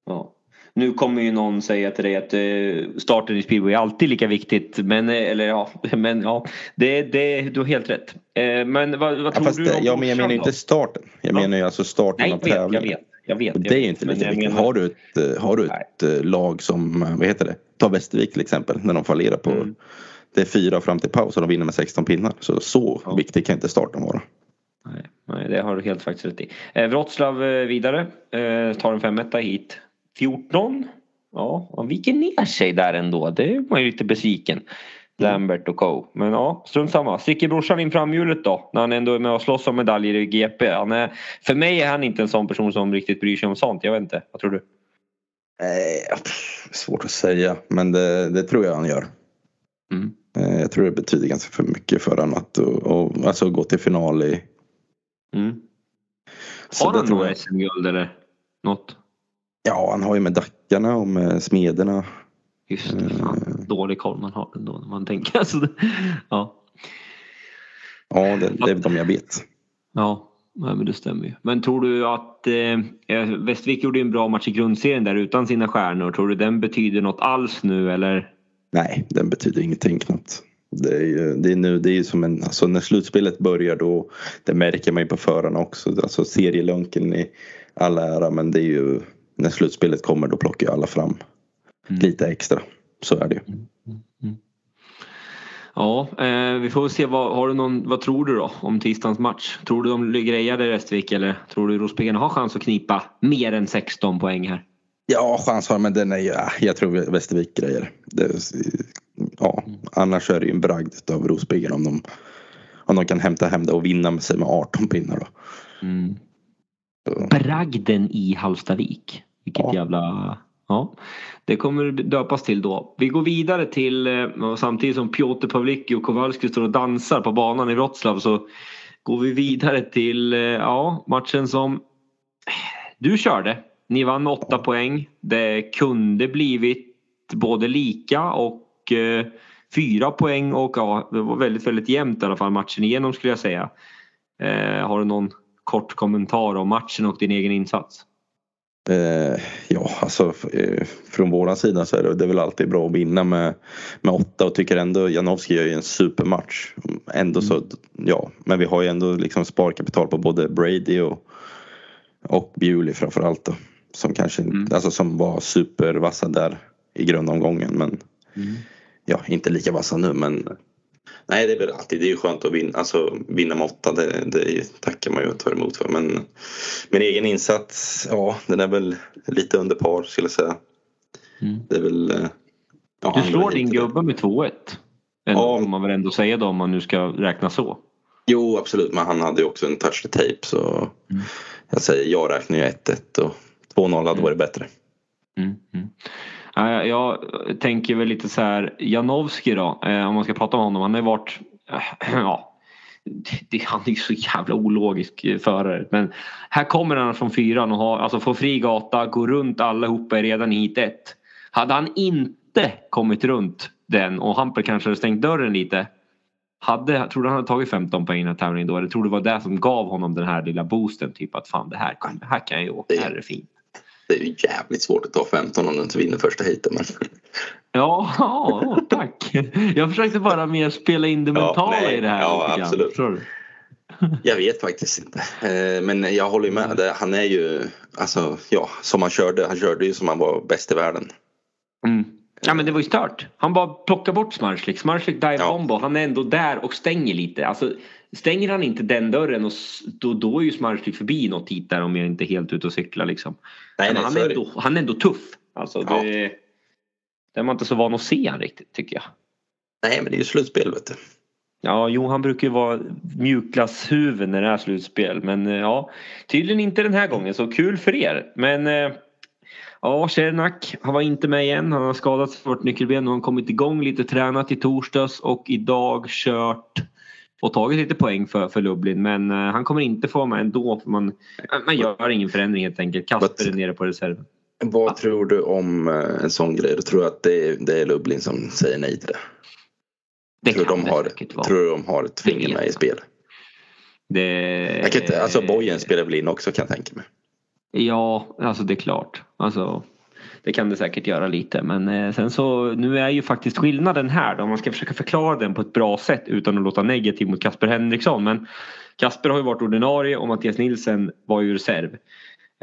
Ja. Nu kommer ju någon säga till dig att eh, starten i speedway är alltid lika viktigt. Men, eh, eller, ja, men ja, det, det, du har helt rätt. Eh, men vad, vad tror ja, du om ja, men Jag menar inte starten. Jag menar ju alltså starten Nej, av tävlingen. jag vet. Jag vet det är ju inte lika viktigt. menar- Har du ett, har du ett lag som, vad heter det, ta Västervik till exempel när de fallerar på Mm. det är fyra fram till paus och de vinner med 16 pinnar. Så så Ja. viktig kan inte starten vara. Det har du helt faktiskt rätt i. Eh, Wroclaw eh, vidare. Eh, tar en femetta hit. 14. Ja, han viker ner sig där ändå. Det är man ju lite besviken. Lambert och Co. Men ja, strunt samma. Sticker brorsan in framhjulet då? När han ändå är med och slåss om medaljer i GP. Han är, för mig är han inte en sån person som riktigt bryr sig om sånt. Jag vet inte. Vad tror du? Eh, pff, svårt att säga men det, det tror jag han gör. Mm. Eh, jag tror det betyder ganska för mycket för honom att och, och, alltså gå till final i. Mm. Har han jag. SM-guld eller något? Ja han har ju med Dackarna och med Smederna. Just det, fan. Dålig koll man har ändå när man tänker. Alltså, ja. Ja det, det är de jag vet. Ja, nej, men det stämmer ju. Men tror du att eh, Västervik gjorde en bra match i grundserien där utan sina stjärnor. Tror du den betyder något alls nu eller? Nej, den betyder ingenting knappt. Det är ju det är nu, det är som en, alltså när slutspelet börjar då, det märker man ju på förarna också. Alltså serielunken i all ära men det är ju, när slutspelet kommer då plockar ju alla fram Mm. lite extra. Så är det ju. Ja, eh, vi får se. Vad, har du någon, vad tror du då om tisdagens match? Tror du de i Västervik eller tror du Rospiggarna har chans att knipa mer än 16 poäng här? Ja, chans har men den är ju, äh, jag tror Västervik grejer. Det, ja, annars är det ju en bragd av Rospiggen om de, om de kan hämta hem det och vinna med sig med 18 pinnar då. Mm. Bragden i Hallstavik. Vilket Ja. jävla... Ja, det kommer döpas till då. Vi går vidare till, eh, samtidigt som Piotr Pawlicki och Kowalski står och dansar på banan i Wroclaw så går vi vidare till eh, ja, matchen som du körde. Ni vann med åtta poäng. Det kunde blivit både lika och eh, fyra poäng och ja, det var väldigt, väldigt jämnt i alla fall matchen igenom skulle jag säga. Eh, har du någon kort kommentar om matchen och din egen insats? Eh, ja, alltså eh, från våran sida så är det, det är väl alltid bra att vinna med, med åtta och tycker ändå Janowski gör ju en supermatch. Ändå så, ja, men vi har ju ändå liksom sparkapital på både Brady och, och Bewley framförallt då. Som kanske Mm. alltså som var supervassa där i grundomgången men ja, inte lika vassa nu men Nej det är väl alltid, det är ju skönt att vinna, alltså, vinna med åtta, det, det tackar man ju och tar emot för. Men min egen insats, ja den är väl lite under par skulle jag säga. Mm. Det är väl... eh, Ja, Du slår din gubbe med 2-1. Ändå, Ja. får man väl ändå säga då om man nu ska räkna så. Jo absolut, men han hade ju också en touch the tape så Mm. jag säger jag räknar ju 1-1 och 2-0 hade varit bättre. Mm, jag tänker väl lite så här Janowski då, eh, om man ska prata om honom. Han har ju varit, eh, ja, det, han är ju så jävla ologisk eh, förare. Men här kommer han från fyran och har, alltså får fri gata, går runt allihopa är redan i hit ett. Hade han inte kommit runt den och Hamper kanske hade stängt dörren lite. Hade, tror du han hade tagit 15 poäng i den här tävlingen då? Eller tror du det var det som gav honom den här lilla boosten? Typ att fan det här, det här kan jag ju åka, det här är fint. Det är ju jävligt svårt att ta 15 om du inte vinner första heaten. Men... Ja, ja, tack. Jag försökte bara mer spela in det Ja, mentala nej, i det här. ja, absolut. Du? Jag vet faktiskt inte. Eh, Men jag håller med. Det- Han är ju, alltså ja, som han körde. Han körde ju som han var bäst i världen. Mm. Ja men det var ju stört. Han bara plockar bort Smarslik. Smarslik dive Ja. bomb och han är ändå där och stänger lite. Alltså, stänger han inte den dörren och då, då är ju Smarslik förbi något hit där om jag inte är helt ute och cyklar liksom. Nej, nej, han, är ändå, han är ändå tuff. Alltså, Ja. det, är man inte så van att se han riktigt tycker jag. Nej, men det är ju slutspel vet du. Ja, jo han brukar ju vara mjukglasshuvud när det är slutspel. Men eh, ja, tydligen inte den här gången. Så kul för er. Men eh, ja, Cernak, han var inte med igen. Han har skadat ett nyckelben och han kommit igång lite, tränat i torsdags och idag kört och tagit lite poäng för, för Lublin. Men eh, han kommer inte få vara med ändå. För man, man gör ingen förändring helt enkelt. Kasper är nere på reserven. Vad tror du om eh, en sån grej? Du tror att det är, det är Lublin som säger nej till det? Det tror, kan de det har, säkert vara. tror du de har ett finger med i jag. spel? Det... Jag kan inte, alltså Bojen spelar väl in också kan jag tänka mig. Ja, alltså det är klart. Alltså, det kan det säkert göra lite. Men eh, sen så nu är ju faktiskt skillnaden här då. Om man ska försöka förklara den på ett bra sätt utan att låta negativ mot Kasper Henriksson. Men Kasper har ju varit ordinarie och Mattias Nilsen var ju reserv.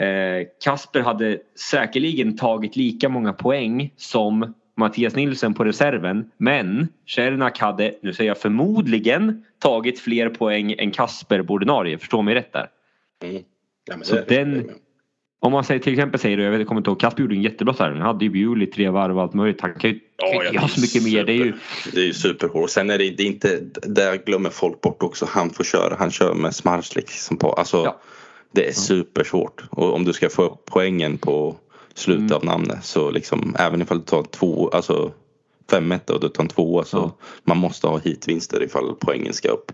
Eh, Kasper hade säkerligen tagit lika många poäng som Mattias Nilsen på reserven. Men Cernak hade, nu säger jag förmodligen, tagit fler poäng än Kasper på ordinarie. Förstår mig rätt där? Mm. Ja, Så den- Om man säger, till exempel säger, jag vet, jag kommer inte ihåg, Kasper gjorde en jättebra tävling. Han hade ju Bewley tre varv och allt möjligt. Han kan ju ja, göra så mycket mer. Det är ju, super- Det är ju superhårt. Sen är det, det är inte, där glömmer folk bort också. Han får köra. Han kör med Smarslik som på. Alltså, Ja. Det är supersvårt. Och om du ska få upp poängen på slutet Mm. av namnet så liksom även ifall du tar två, alltså fem och du tar en tvåa så Ja. man måste ha hitvinster ifall poängen ska upp.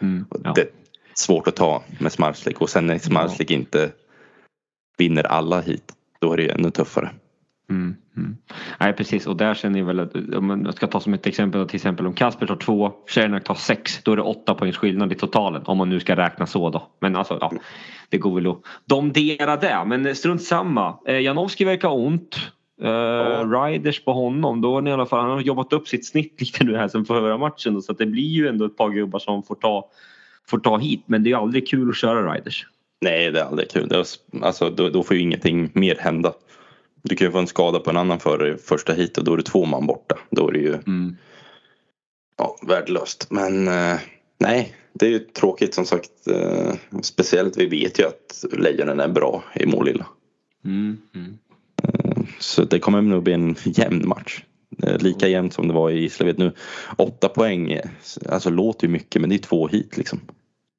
mm, ja. Det är svårt att ta med Smarslik och sen när Smarslik inte vinner alla hit då är det ju ännu tuffare. Mm, mm. Nej precis och där känner jag väl att om man ska ta som ett exempel till exempel om Kasper tar två, Cernak tar sex då är det åtta poängs skillnad i totalen om man nu ska räkna så då. Men alltså ja, det går väl att domdera det men strunt samma. Eh, Janowski verkar ha ont. Eh, Riders på honom då är i alla fall, han har jobbat upp sitt snitt lite nu här sen förra matchen då, så att det blir ju ändå ett par gubbar som får ta, får ta hit men det är aldrig kul att köra Riders. Nej, det är aldrig kul. Det är, alltså, då, då får ju ingenting mer hända. Du kan ju få en skada på en annan förare i första hit och då är det två man borta. Då är det ju Mm. ja, värdelöst. Men eh, nej, det är ju tråkigt som sagt. Eh, speciellt vi vet ju att Lejonen är bra i Målilla. Mm. Mm. Så det kommer nog bli en jämn match. Eh, Lika jämnt som det var i Gislaved nu. Åtta poäng, eh, alltså låter ju mycket men det är två hit liksom.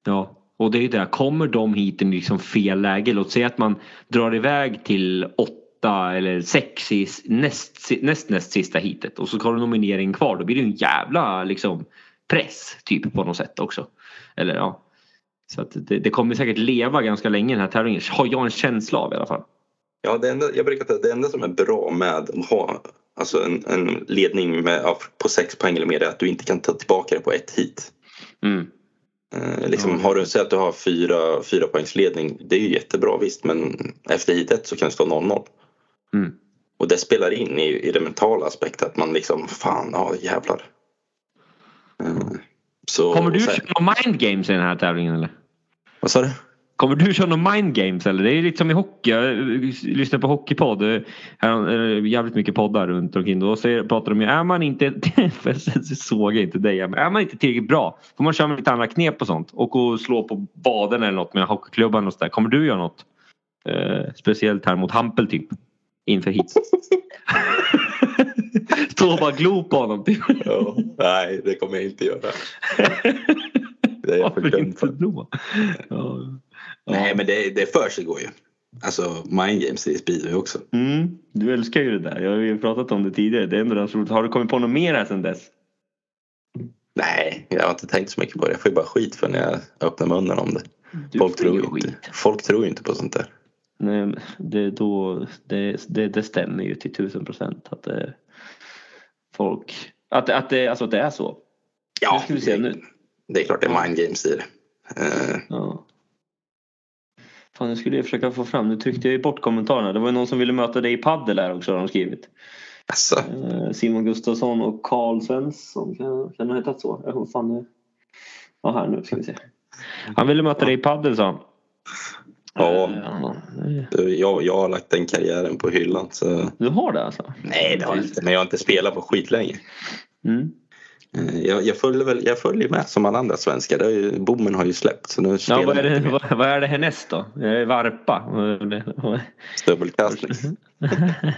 Ja, och det är ju det. Kommer de hit i liksom fel läge, låt säga att man drar iväg till åtta eller sex i näst, näst, näst sista hitet och så har du nominering kvar. Då blir det en jävla liksom, press typ på något sätt också. Eller ja. Så det, det kommer säkert leva ganska länge den här tävlingen. Har jag en känsla av i alla fall. Ja, det enda, jag brukar säga det enda som är bra med att ha alltså en, en ledning med, på sex poäng eller mer är att du inte kan ta tillbaka det på ett hit. Mm. Eh, liksom, Mm. Har du sett att du har fyra, fyra poängs ledning, det är ju jättebra visst men efter hit ett så kan det stå 0-0. Mm. Och det spelar in i, i den mentala aspekten att man liksom, fan, ja jävlar. Eh, så, Kommer du köra mind games i den här tävlingen eller? Vad sa du? Kommer du köra några mind games eller? Det är lite som i hockey. Jag eh, lyssnar på hockeypodd. eh, det jävligt mycket poddar runt omkring. Då säger, pratar de ju, är man inte, jag såg inte dig, men är man inte tillräckligt bra får man köra med lite andra knep och sånt. Och slå på baden eller något med hockeyklubban och sådär. Kommer du göra något? Eh, speciellt här mot Hampel typ. Inför hit. Stå och bara glo på honom typ. Ja, nej, det kommer jag inte göra. Det är jag dum för. Nej, men det, det försiggår ju. Alltså mind games i speedway också. Mm, du älskar ju det där. Jag har ju pratat om det tidigare. Det är ändå roligt. Har du kommit på något mer här sedan dess? Nej, jag har inte tänkt så mycket på det. Jag får ju bara skit för när jag öppnar munnen om det. Du Folk tror, ju ju inte, folk tror ju inte på sånt där. Nej, det, då, det, det, det stämmer ju till tusen procent att det, folk... Att, att, det, alltså att det är så. Ja, Nu ska vi se nu. det är klart det är mind games i det. Eh, Ja. Fan, nu skulle jag försöka få fram. Nu tryckte jag ju bort kommentarerna. Det var ju någon som ville möta dig i paddel här också har de skrivit. alltså, Eh, Simon Gustafsson och Karl Svensson. Kan, kan det ha hetat så? Jag fan nu. Ja, här nu ska vi se. Han ville möta dig i paddel sa han. Ja. Eh, jag, jag har lagt den karriären på hyllan. Så... Du har det alltså? Nej, det har jag inte. Men jag har inte spelat på skitlänge. Mm. Eh, Jag, jag, följer väl, jag följer med som alla andra svenskar. Det ju, bommen har ju släppt. Så nu Ja, vad, är det, vad, vad är det härnäst då? Varpa? Dubbelkastning.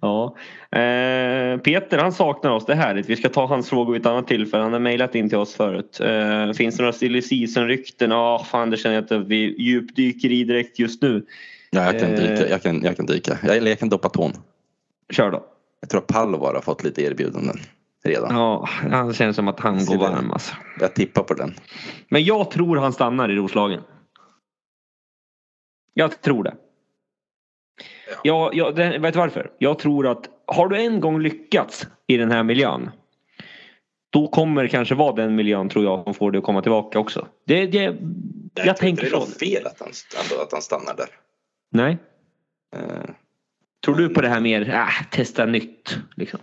ja. Eh, Peter han saknar oss, det är härligt. Vi ska ta hans frågor vid ett annat tillfälle. Han har mejlat in till oss förut. Eh, finns det några silly season-rykten? Ja, fan det känner jag inte att vi djupdyker i direkt just nu. Ja, jag kan Eh. dyka. Jag kan, jag kan, dyka. Jag, eller jag kan doppa tån. Kör då. Jag tror att Palvar har fått lite erbjudanden redan. Ja, han känns som att han går varm alltså. Jag tippar på den. Men jag tror han stannar i Roslagen. Jag tror det. Ja, ja det, vet du varför? Jag tror att har du en gång lyckats i den här miljön då kommer det kanske vara den miljön tror jag som får dig att komma tillbaka också. Det, det, jag, jag tänker inte det är något fel att han, att han stannar där. Nej. Eh, Tror du på det här mer, äh, testa nytt? Liksom?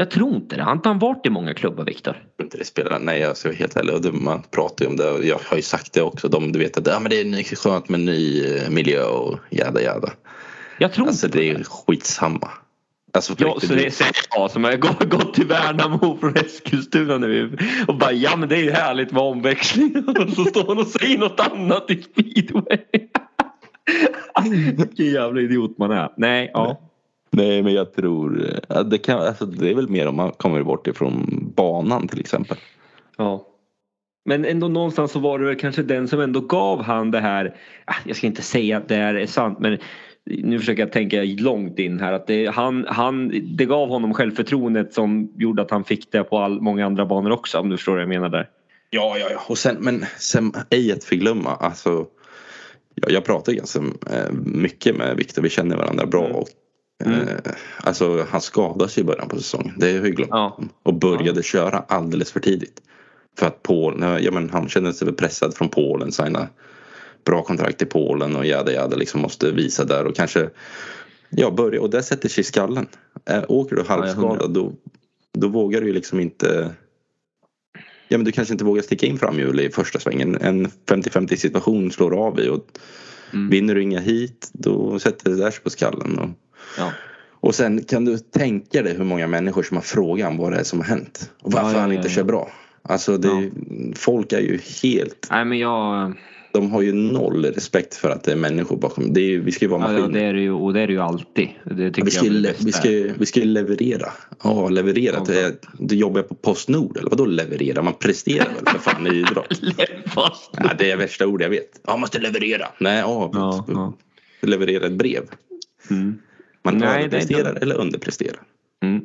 Jag tror inte det. Har inte han varit i många klubbar, Viktor? inte det spelar. Nej, jag ska vara helt ärlig. Det, man pratar ju om det. Jag har ju sagt det också. De, du vet att ja, men det är skönt med ny eh, miljö och jada jada. Jag tror Alltså inte det på är skitsamma. Alltså, Ja, så det är jag som har gått, gått till Värnamo från Eskilstuna nu och bara ja men det är ju härligt med omväxling och så står han och säger något annat i speedway. Vilken jävla idiot man är. Nej, ja. Nej, men jag tror eh, det, kan, alltså, det är väl mer om man kommer bort ifrån banan till exempel. ja. Men ändå någonstans så var det väl kanske den som ändå gav han det här. ah, Jag ska inte säga att det här är sant men nu försöker jag tänka långt in här. Att det, han, han, det gav honom självförtroendet som gjorde att han fick det på all, många andra banor också om du förstår vad jag menar där. Ja, ja, ja. Och sen, men sen ej att förglömma. Alltså, jag, jag pratar ganska eh, mycket med Viktor. Vi känner varandra bra. Mm. Och, Mm. eh, alltså, han skadades i början på säsongen. Det har jag glömt. Ja. Och började köra alldeles för tidigt. För att Polen, ja, men han kände sig väl pressad från Polen. Signa bra kontrakt i Polen och jada jada liksom måste visa där och kanske ja, börja och det sätter sig i skallen. Äh, åker du halvskadad då, då vågar du ju liksom inte Ja men du kanske inte vågar sticka in framhjul i första svängen. En 50-50 situation slår av i och Mm. vinner du inga hit då sätter det där sig på skallen. Och, Ja. och sen kan du tänka dig hur många människor som har frågat om vad det är som har hänt. Och varför Ja, ja, han ja, inte ja. kör bra. Alltså det, Ja. folk är ju helt, Nej men jag... de har ju noll respekt för att det är människor bakom. Det är, vi ska ju vara Ja, maskiner. det är det ju och det är det ju alltid. Det tycker vi, ska, jag är vi, ska, vi ska ju leverera. Ja, leverera. Ja, är, du jobbar på Postnord eller vadå leverera? Man presterar väl för fan i idrott? Ja, det är värsta ord jag vet. Ja, måste leverera. Nej, ja, Ja, ja. leverera ett brev. Mm. Man Nej, är överpresterar eller underpresterar. Mm.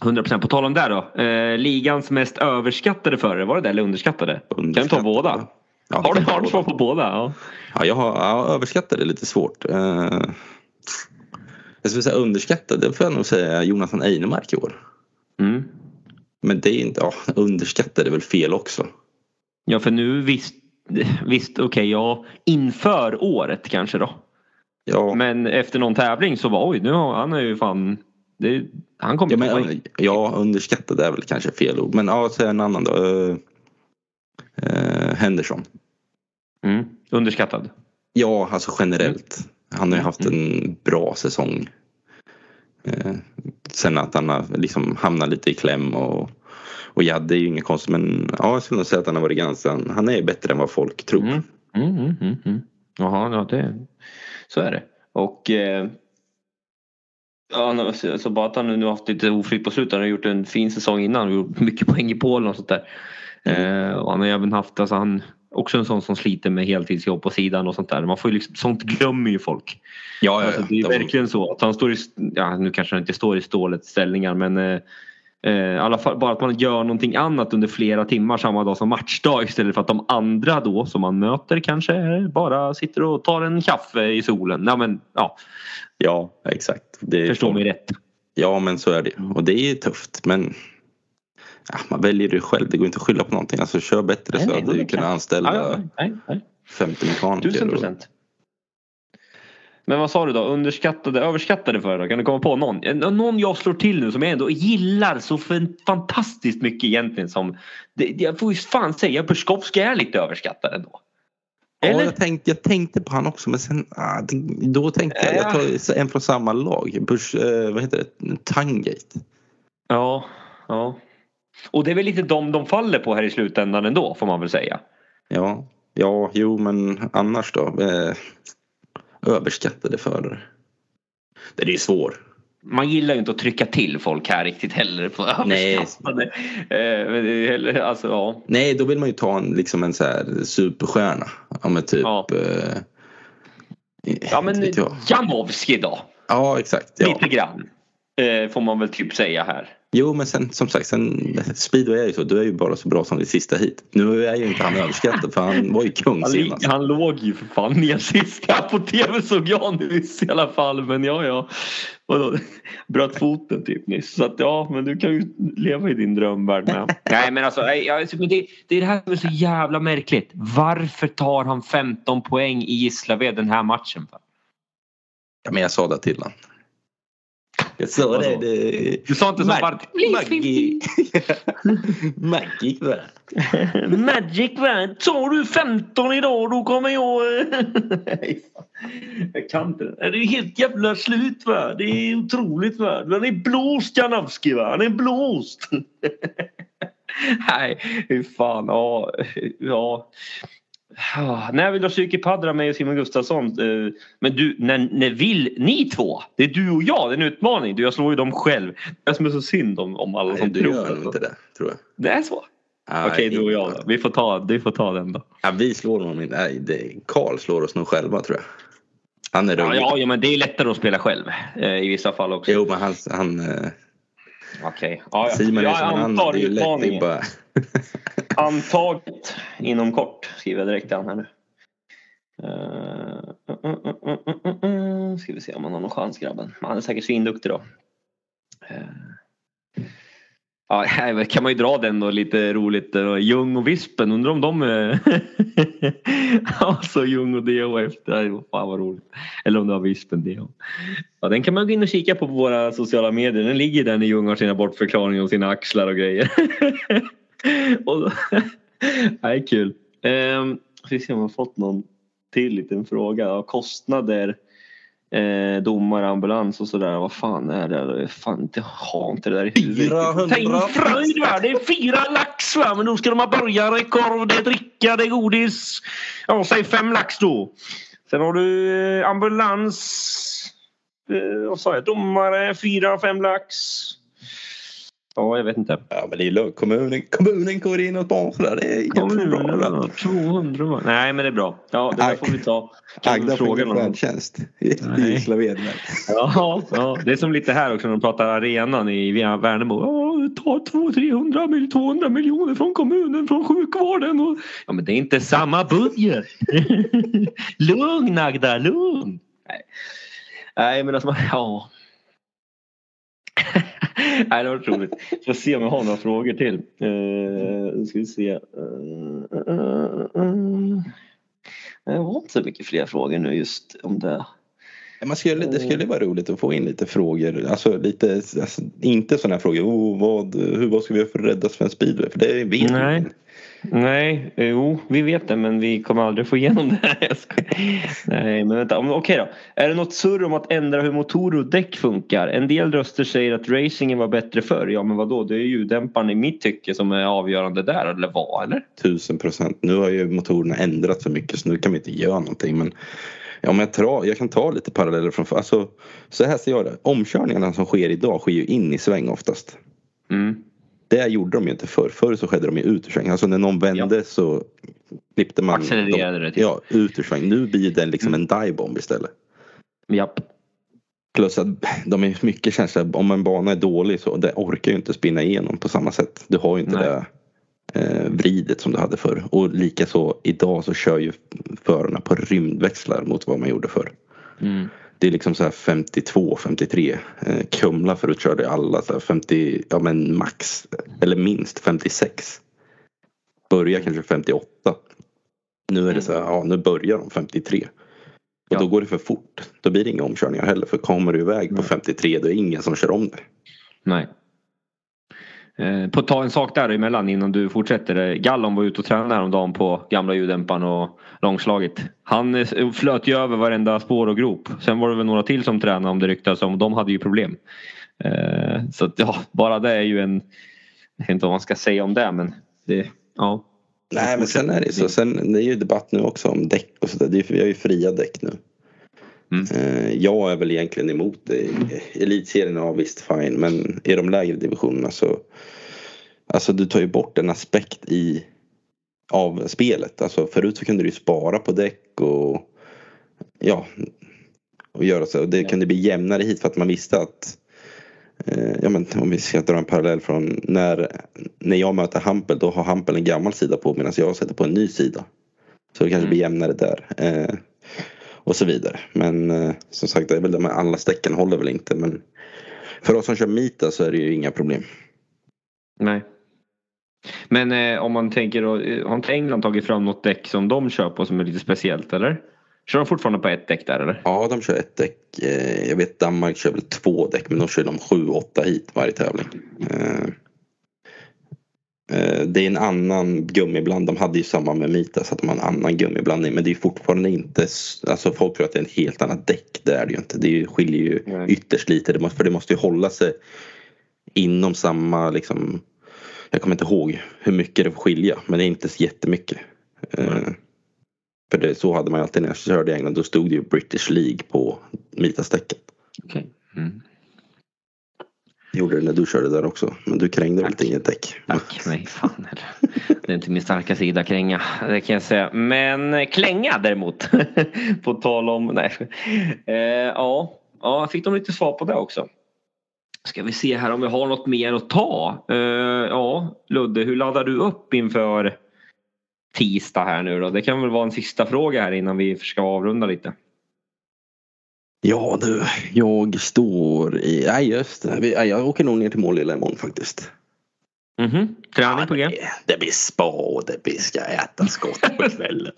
100% på tal om det då. Eh, ligans mest överskattade förare, var det det eller underskattade? Kan vi ta Underskattade. båda? Ja, har du har du svar på båda? Ja. Ja, jag har ja, överskattat det lite svårt. Eh, jag skulle säga underskattad, det får jag nog säga Jonathan Einemark i år. Mm. Men det är inte, ja, underskattad är väl fel också. ja för nu visst, visst okej ja inför året kanske då. Ja, Men efter någon tävling så var oj nu har han är ju fan det, han kommer ja, komma men, in. ja, underskattad är väl kanske fel ord. Men ja, säg en annan då. Eh, eh, Henderson. Mm. Underskattad. Ja, alltså generellt. Han har ju haft Mm. en bra säsong. Eh, sen att han har liksom hamnat lite i kläm och, och ja, det är ju inget konstigt. Men ja, jag skulle nog säga att han har varit ganska, han är bättre än vad folk tror. Mm. Mm, mm, mm, mm. Jaha, ja, det, så är det. Och eh, ja, så, bara att han nu haft lite oflyt på slutet. Han har gjort en fin säsong innan. Har gjort mycket poäng i Polen och sånt där. Eh, och han har även haft, alltså han också en sån som sliter med heltidsjobb på sidan och sånt där. Man får ju liksom, sånt glömmer ju folk. Ja, ja, Alltså, ja. det är verkligen så att han står i, ja nu kanske han inte står i stålets ställningar men eh, eh, i alla fall bara att man gör någonting annat under flera timmar samma dag som matchdag istället för att de andra då som man möter kanske bara sitter och tar en kaffe i solen. Ja men ja, Ja, exakt. Det är förstå folk- mig rätt. Ja, men så är det. Och det är tufft. Men ja, man väljer det själv. Det går inte att skylla på någonting. Alltså kör bättre Nej, så nej, hade du kunnat anställa nej, nej. 50 mekaniker. Tusen och- procent. Men vad sa du då? Underskattade, överskattade för då? Kan du komma på någon? Någon jag slår till nu som jag ändå gillar så fan- fantastiskt mycket egentligen som... Det, jag får ju fan säga Puskowski är lite överskattad ändå. Ja, Eller? jag tänkte, jag tänkte på han också men sen ah, då tänkte jag, jag tar en från samma lag. Bush, eh, vad heter det? Tangate. Ja, ja. Och det är väl lite de de faller på här i slutändan ändå får man väl säga. Ja, ja, jo men annars då? Eh, överskattade förare. Det är ju svår. Man gillar ju inte att trycka till folk här riktigt heller på Nej. överskattade. Eh, heller- alltså, ja. Nej, då vill man ju ta en, liksom en så här superstjärna. Ja, men typ. Ja. Eh, ja men. Jamovski då? Ja, exakt. Ja. Lite grann. Eh, får man väl typ säga här. Jo men sen som sagt, sen, speedway är ju så, du är ju bara så bra som det sista hit. Nu är ju inte han överskattad för han var ju kung Han, senast. han låg ju för fan ner sist. På tv såg jag nyss i alla fall. Men ja, ja. Vadå? Bröt foten typ nyss. Så att ja, men du kan ju leva i din drömvärld med. Nej men alltså, men det, det är det här som är så jävla märkligt. Varför tar han 15 poäng i Gislaved den här matchen? För? Ja, men jag sa det till honom. Jag sa det. det... Du sa inte som Mag- bara... Maggi. Maggi va? Magic va? Tar du 15 idag då kommer jag... Fan. jag kan inte det. Det är helt jävla slut va. Det är otroligt va. Han är blåst Janowski va. Han är blåst. Nej, hur fan. Ja. ja. Ah, När vill du ha psykipaddra med och Simon Gustafsson? Eh, Men du, när, när vill ni två? Det är du och jag. Det är en utmaning. Du, jag slår ju dem själv. Det är som är så synd om, om alla Nej, som du tror. gör inte det tror jag. Det är så? Ja, Okej, du och jag då. Vi får ta, vi får ta den då. Ja, vi slår honom inte. Karl slår oss nog själva tror jag. Han är rolig. ja, ja, men det är lättare att spela själv eh, i vissa fall också. Jo men han, han eh, Okej. Ja, ja. Simon är jag som en annan. antar Det är ju lätt. Det är bara... Antaget inom kort skriver jag direkt till här nu. Eh, uh, uh, uh, uh, uh, uh, uh, uh. Ska vi se om han har någon chans grabben. Han är säkert svinduktig då. Uh. Ja, här kan man ju dra den då lite roligt. Eh, Ljung och Vispen, undrar om de är... alltså Ljung och DHF, fan vad roligt. Eller om det var Vispen DHF. Ja, den kan man gå in och kika på på våra sociala medier. Den ligger där när Ljung har sina bortförklaringar och sina axlar och grejer. och då, Nej, kul. Um, ska vi se om jag har fått någon till liten fråga. Ja, kostnader, eh, domare, ambulans och sådär. Vad fan är det? Fan, inte ha inte det där i huvudet. 400 Tänk fröjd va! Det är fyra lax va! Men då ska de ha burgare, korv, det är dricka, det är godis. Ja, säg fem lax då. Sen har du eh, ambulans. Eh, vad sa jag? Domare, fyra, fem lax. Ja, jag vet inte. Ja men det är lugnt. Kommunen, kommunen går in och sponsrar. Det är problem. Kommunen, 200 va? Nej men det är bra. Ja det där får vi ta. Agda får ingen färdtjänst i. Gislaved. Ja, ja, det är som lite här också när de pratar arenan i Värnamo. Ja, ta 200-300 mil, 200 miljoner från kommunen, från sjukvården. Och... Ja men det är inte samma budget. lugn Agda, lugn. Nej, Nej men alltså, ja. Nej det var roligt. Får se om jag har några frågor till. Uh, nu ska vi se. Uh, uh, uh. Jag har inte så mycket fler frågor nu just om det. Man skulle, det skulle vara roligt att få in lite frågor. Alltså lite, alltså, inte sådana frågor. Oh, vad, hur, vad ska vi göra för att rädda svensk speedway? För det vet Nej. ingen. Nej, jo, vi vet det men vi kommer aldrig få igenom det. Skojar. Nej, men vänta. Okej då. Är det något surr om att ändra hur motorer och däck funkar? En del röster säger att racingen var bättre förr. Ja, men vad då? Det är ljuddämparen i mitt tycke som är avgörande där, eller vad? Eller? Tusen procent. Nu har ju motorerna ändrat för mycket så nu kan vi inte göra någonting. Men ja, men jag, tar, jag kan ta lite paralleller från alltså, Så här ser jag det. Omkörningarna som sker idag sker ju in i sväng oftast. Mm. Det gjorde de ju inte förr. Förr så skedde de ju ut ur sväng. Alltså när någon vände så klippte man Accelererade det, typ. Ja, ut ur sväng. Nu blir den liksom en divebomb istället. Japp. Plus att de är mycket känsliga. Om en bana är dålig så det orkar ju inte spinna igenom på samma sätt. Du har ju inte Nej. det eh, vridet som du hade förr. Och likaså idag så kör ju förarna på rymdväxlar mot vad man gjorde förr. Mm. Det är liksom så här 52, 53. Eh, Kumla förut körde alla så här 50, ja men max eller minst 56. Börjar kanske 58. Nu är det så här, ja nu börjar de 53. Och Ja. då går det för fort. Då blir det inga omkörningar heller. För kommer du iväg på Nej. 53 då är det ingen som kör om dig. Nej. Eh, på ta en sak där emellan innan du fortsätter. Eh, Gallon var ute och tränade häromdagen på gamla ljuddämparen och långslaget. Han eh, flöt ju över varenda spår och grop. Sen var det väl några till som tränade om det ryktas om. De hade ju problem. Eh, så att, ja, bara det är ju en... Jag vet inte vad man ska säga om det men det, ja. Nej men sen är det så. Sen det är ju debatt nu också om däck och sådär. Ju- Vi har ju fria däck nu. Mm. Eh, Jag är väl egentligen emot det. Elitserien, ja visst fine. Men i de lägre divisionerna så. Alltså du tar ju bort en aspekt i. Av spelet. Alltså förut så kunde du spara på däck och. Ja. Och göra så. Och det kunde bli jämnare hit för att man visste att. Eh, ja, men om vi ska dra en parallell från när, när jag möter Hampel då har Hampel en gammal sida på medan jag sätter på en ny sida. Så det kanske blir jämnare där. Eh, och så vidare. Men eh, som sagt det är väl med alla stäcken håller väl inte. Men för oss som kör Mita så är det ju inga problem. Nej. Men eh, om man tänker då, eh, har inte England tagit fram något däck som de kör på som är lite speciellt eller? Kör de fortfarande på ett däck där eller? Ja, de kör ett däck. Eh, Jag vet Danmark kör väl två däck men de kör de sju, åtta hit varje tävling. Eh, Det är en annan gummibland. De hade ju samma med Mita så att de har en annan gummiblandning. Men det är fortfarande inte, alltså folk tror att det är ett helt annat däck. Det är det ju inte. Det skiljer ju Nej. ytterst lite. Det måste, för det måste ju hålla sig inom samma liksom. Jag kommer inte ihåg hur mycket det får skilja men det är inte så jättemycket. Eh, För det, så hade man ju alltid när jag körde i England. Då stod det ju British League på Mita-stäcket. Okej. Mm. Gjorde det när du körde där också. Men du krängde väl Tack. inte inget däck? Tack. Nej, fan. Det är inte min starka sida kränga. Det kan jag säga. Men eh, klänga däremot. på tal om... Nej. Eh, ja. ja, fick de lite svar på det också. Ska vi se här om vi har något mer att ta. Eh, ja, Ludde, hur laddar du upp inför tisdag här nu då? Det kan väl vara en sista fråga här innan vi ska avrunda lite. Ja du, jag står i... Nej just det. Jag åker nog ner till Målilla imorgon faktiskt. Mhm. Träning på G? det, blir spa och det blir ska äta skott på kvällen.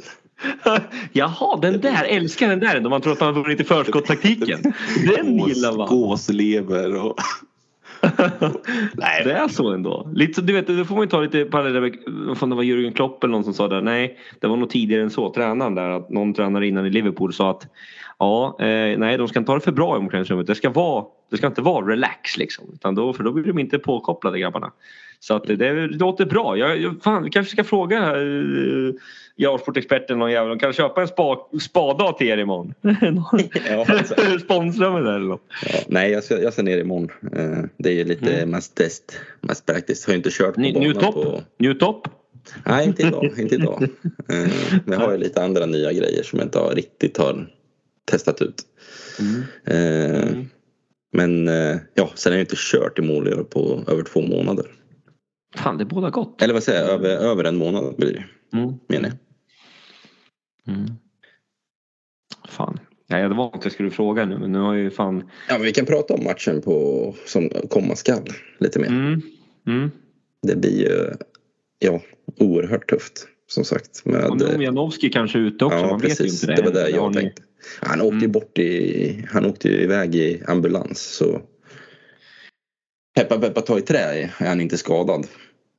Jaha, den där, älskar den där. Då man tror att man har vunnit i förskottstaktiken. Den gillar man. Gåslever och... Nej, det är så ändå. Lite, du vet, då får man ju ta lite paralleller med, fan det var Jürgen Klopp eller någon som sa där. Nej, det var nog tidigare än så. Tränaren där, att någon tränare innan i Liverpool sa att ja, eh, nej, de ska inte ha det för bra i omklädningsrummet. Det ska vara, det ska inte vara relax liksom. Utan då, för då blir de inte påkopplade grabbarna. Så att det, det låter bra. Jag, jag, fan, vi kanske ska fråga uh, Jarsportexperten någon jävel. De kan köpa en spa, spadag till er imorgon. Ja, alltså. Sponsra med det eller något. Ja, nej, jag ska, jag ska ner imorgon. Eh, Det är ju lite Mm. mest test, mest praktiskt. Har inte kört på Ny- banan Newtop? på... Newtop? Nej, inte idag. Inte idag. Eh, Men jag har ju lite andra nya grejer som jag inte har riktigt har testat ut. Eh, Mm. Men eh, ja, sen har jag inte kört i Målöv på över två månader. Fan, det båda gott. Eller vad säger jag, över, över en månad blir det Mm. menar jag. Mm. Fan. Nej, det var inte jag skulle fråga nu men nu har jag ju fan... Ja, men vi kan prata om matchen på, som komma skall lite mer. Mm. Mm. Det blir ju ja, oerhört tufft som sagt. Med, Och om Janowski kanske är ute också. ja, man vet ju precis. inte Det det. var det jag ni- tänkte. Han åkte Mm. bort i, han åkte iväg i ambulans så Peppa peppa ta i trä är han inte skadad.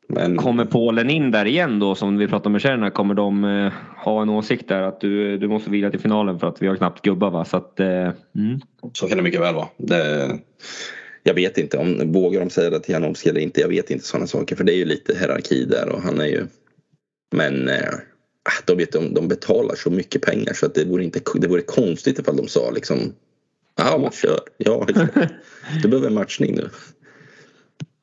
Men Kommer Polen in där igen då som vi pratade med Kärna? Kommer de eh, ha en åsikt där att du, du måste vila till finalen för att vi har knappt gubbar va? Så att, eh, mm. så kan det mycket väl vara. Det, jag vet inte om vågar de säga det till Janowski eller inte. Jag vet inte sådana saker för det är ju lite hierarki där och han är ju Men eh, de, vet, de, de betalar så mycket pengar så att det vore, inte, det vore konstigt ifall de sa liksom Ja, man kör. Ja, du behöver en matchning nu.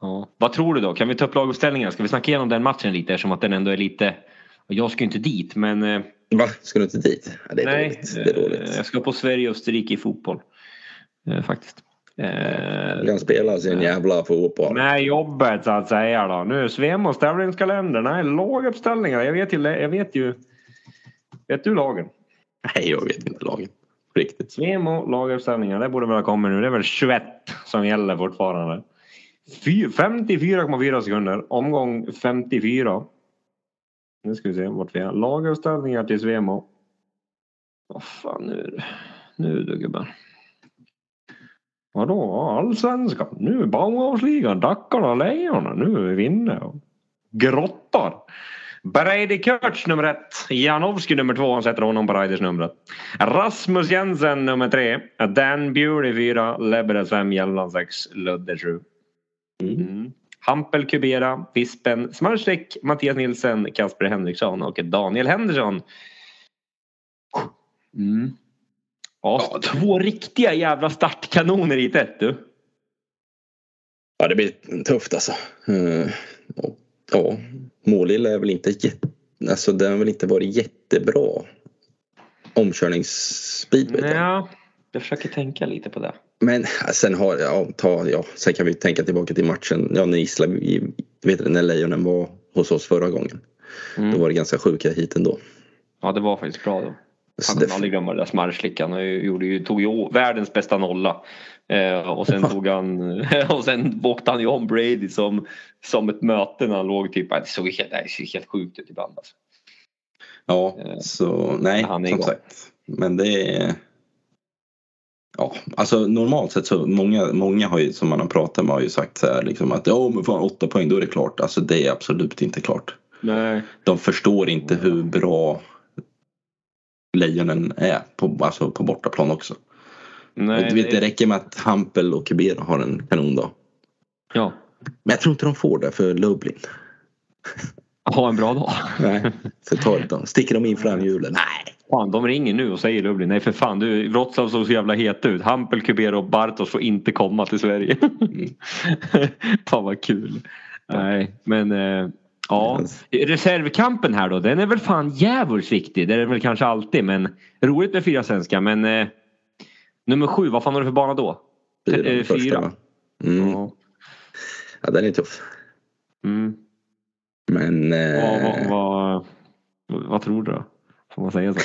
Ja. Vad tror du då? Kan vi ta upp laguppställningar? Ska vi snacka igenom den matchen lite eftersom att den ändå är lite... Jag ska ju inte dit men... eh, Va? Ska du inte dit? Ja, det är nej, dåligt. Det är eh, dåligt. jag ska på Sverige-Österrike i fotboll. Eh, faktiskt. Eh, kan spela sin jävla fotboll. med jobbet så att säga då. Nu Svemos tävlingskalender. Nej, laguppställningar. Jag vet ju... Jag vet ju... Vet du lagen? Nej, jag vet inte lagen. Riktigt. Svemo laguppställningar. Det borde väl ha kommit nu. Det är väl 21 som gäller fortfarande. Fy- 54,4 sekunder. Omgång 54. Nu ska vi se vart vi är. Laguppställningar till Svemo. Vad fan nu Nu du gubben. Vadå allsvenskan? Nu Bauhausligan, Dackarna Lejonen. Nu är vi vinner. och Grottar. Brady Kurtz nummer ett. Janowski nummer två. Han sätter honom på Raiders-numret. Rasmus Jensen nummer tre. Dan Bewley fyra. Lebedes fem. Hjelmland sex. Ludde sju. Mm. Mm. Hampel Kubera, Vispen Smarsek, Mattias Nilsen, Kasper Henriksson och Daniel Henderson. Mm. Ja, Ja, två riktiga jävla startkanoner i ett du. Ja, det blir tufft alltså. Eh, Ja, Målilla är väl inte jätte... Alltså den har väl inte varit jättebra omkörningsspeed vet jag. Ja, jag försöker tänka lite på det. Men sen har ja, ta, ja, sen kan vi tänka tillbaka till matchen. Ja, när Isla, vet du, när Lejonen var hos oss förra gången. Mm. Då var det ganska sjuka hit ändå. Ja det var faktiskt bra då. Kan aldrig glömma det där smarrslickan. Han gjorde ju, tog ju världens bästa nolla. Eh, och sen tog han och sen åkte han ju om Brady som, som ett möte när han låg typ. Det såg helt, det såg helt sjukt ut ibland. Alltså. ja, Eh, så nej, han är som igång. sagt. Men det är... Ja, alltså normalt sett så många, många har ju, som man har pratat med har ju sagt så här liksom att ja men fan åtta poäng då är det klart. Alltså det är absolut inte klart. Nej. De förstår inte hur bra Lejonen är på, alltså på bortaplan också. Nej, du vet, det det- räcker med att Hampel och Kubera har en kanondag. Ja. Men jag tror inte de får det för Lublin. Ha en bra dag. Nej. Så tar de, sticker de in framhjulen? Nej. Fan, de ringer nu och säger Lublin. Nej för fan, du, Wroclaw såg så jävla het ut. Hampel, Kubera och Bartos får inte komma till Sverige. fan vad kul. Nej, men eh, ja. Reservkampen här då, den är väl fan djävulskt viktig. Det är det väl kanske alltid, men roligt med fyra svenska. Men eh, nummer sju, vad fan har du för bana då? Fyra, Eh, fyra. Mm. Ja. Ja, den är tuff. Mm. Men... Vad, Eh... vad, vad, vad tror du då? Får man säga så?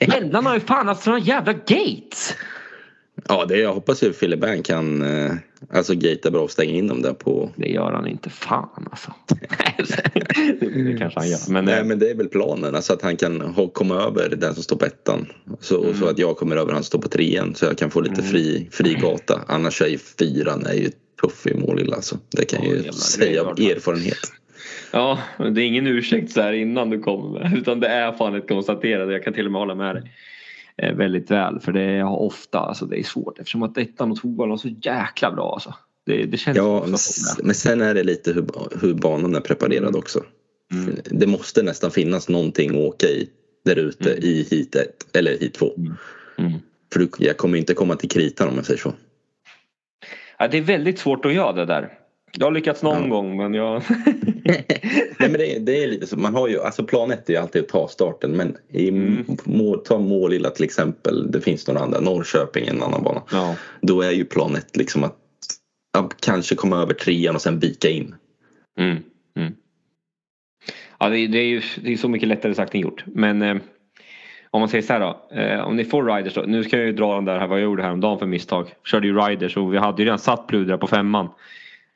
Pennan har ju fan haft såna jävla gates! Ja, det, jag hoppas ju Philip Bang kan eh, alltså gata bra och stänga in dem där på... Det gör han inte. Fan alltså. det kanske han gör. Men, Nej eh, men det är väl planen, alltså att han kan komma över den som står på ettan. Så, och så Mm. att jag kommer över han som står på trean så jag kan få lite fri, fri gata. Annars är ju fyran är ju tuff i mål alltså. Det kan jag Ja, ju jävlar, säga av erfarenhet. Ja, men det är ingen ursäkt så här innan du kommer. Utan det är fan ett konstaterande. Jag kan till och med hålla med dig. Eh, Väldigt väl. För det är ofta, alltså det är svårt. Eftersom att ettan och tvåan var så jäkla bra alltså. Det, det känns Ja, men, sen är det lite hur, hur banan är preparerad också. Mm. Det måste nästan finnas någonting att åka i där ute Mm. i hit 1 eller hit 2. Mm. För du, jag kommer inte komma till kritan om jag säger så. Ja, det är väldigt svårt att göra det där. Jag har lyckats någon Ja. gång men jag... Nej men det, är- det är lite så, man har ju, alltså plan ett är ju alltid att ta starten men i Mm. mål, ta Målilla till exempel, det finns några andra, Norrköping en annan bana. ja. Då är ju plan ett liksom att ja, kanske komma över trean och sen vika in. Mm. Mm. Ja, det, det är ju det är så mycket lättare sagt än gjort. Men eh, om man säger så här då. Eh, om ni får riders då. Nu ska jag ju dra den där här vad jag gjorde häromdagen för misstag. Körde ju riders och vi hade ju redan satt Pludra på femman.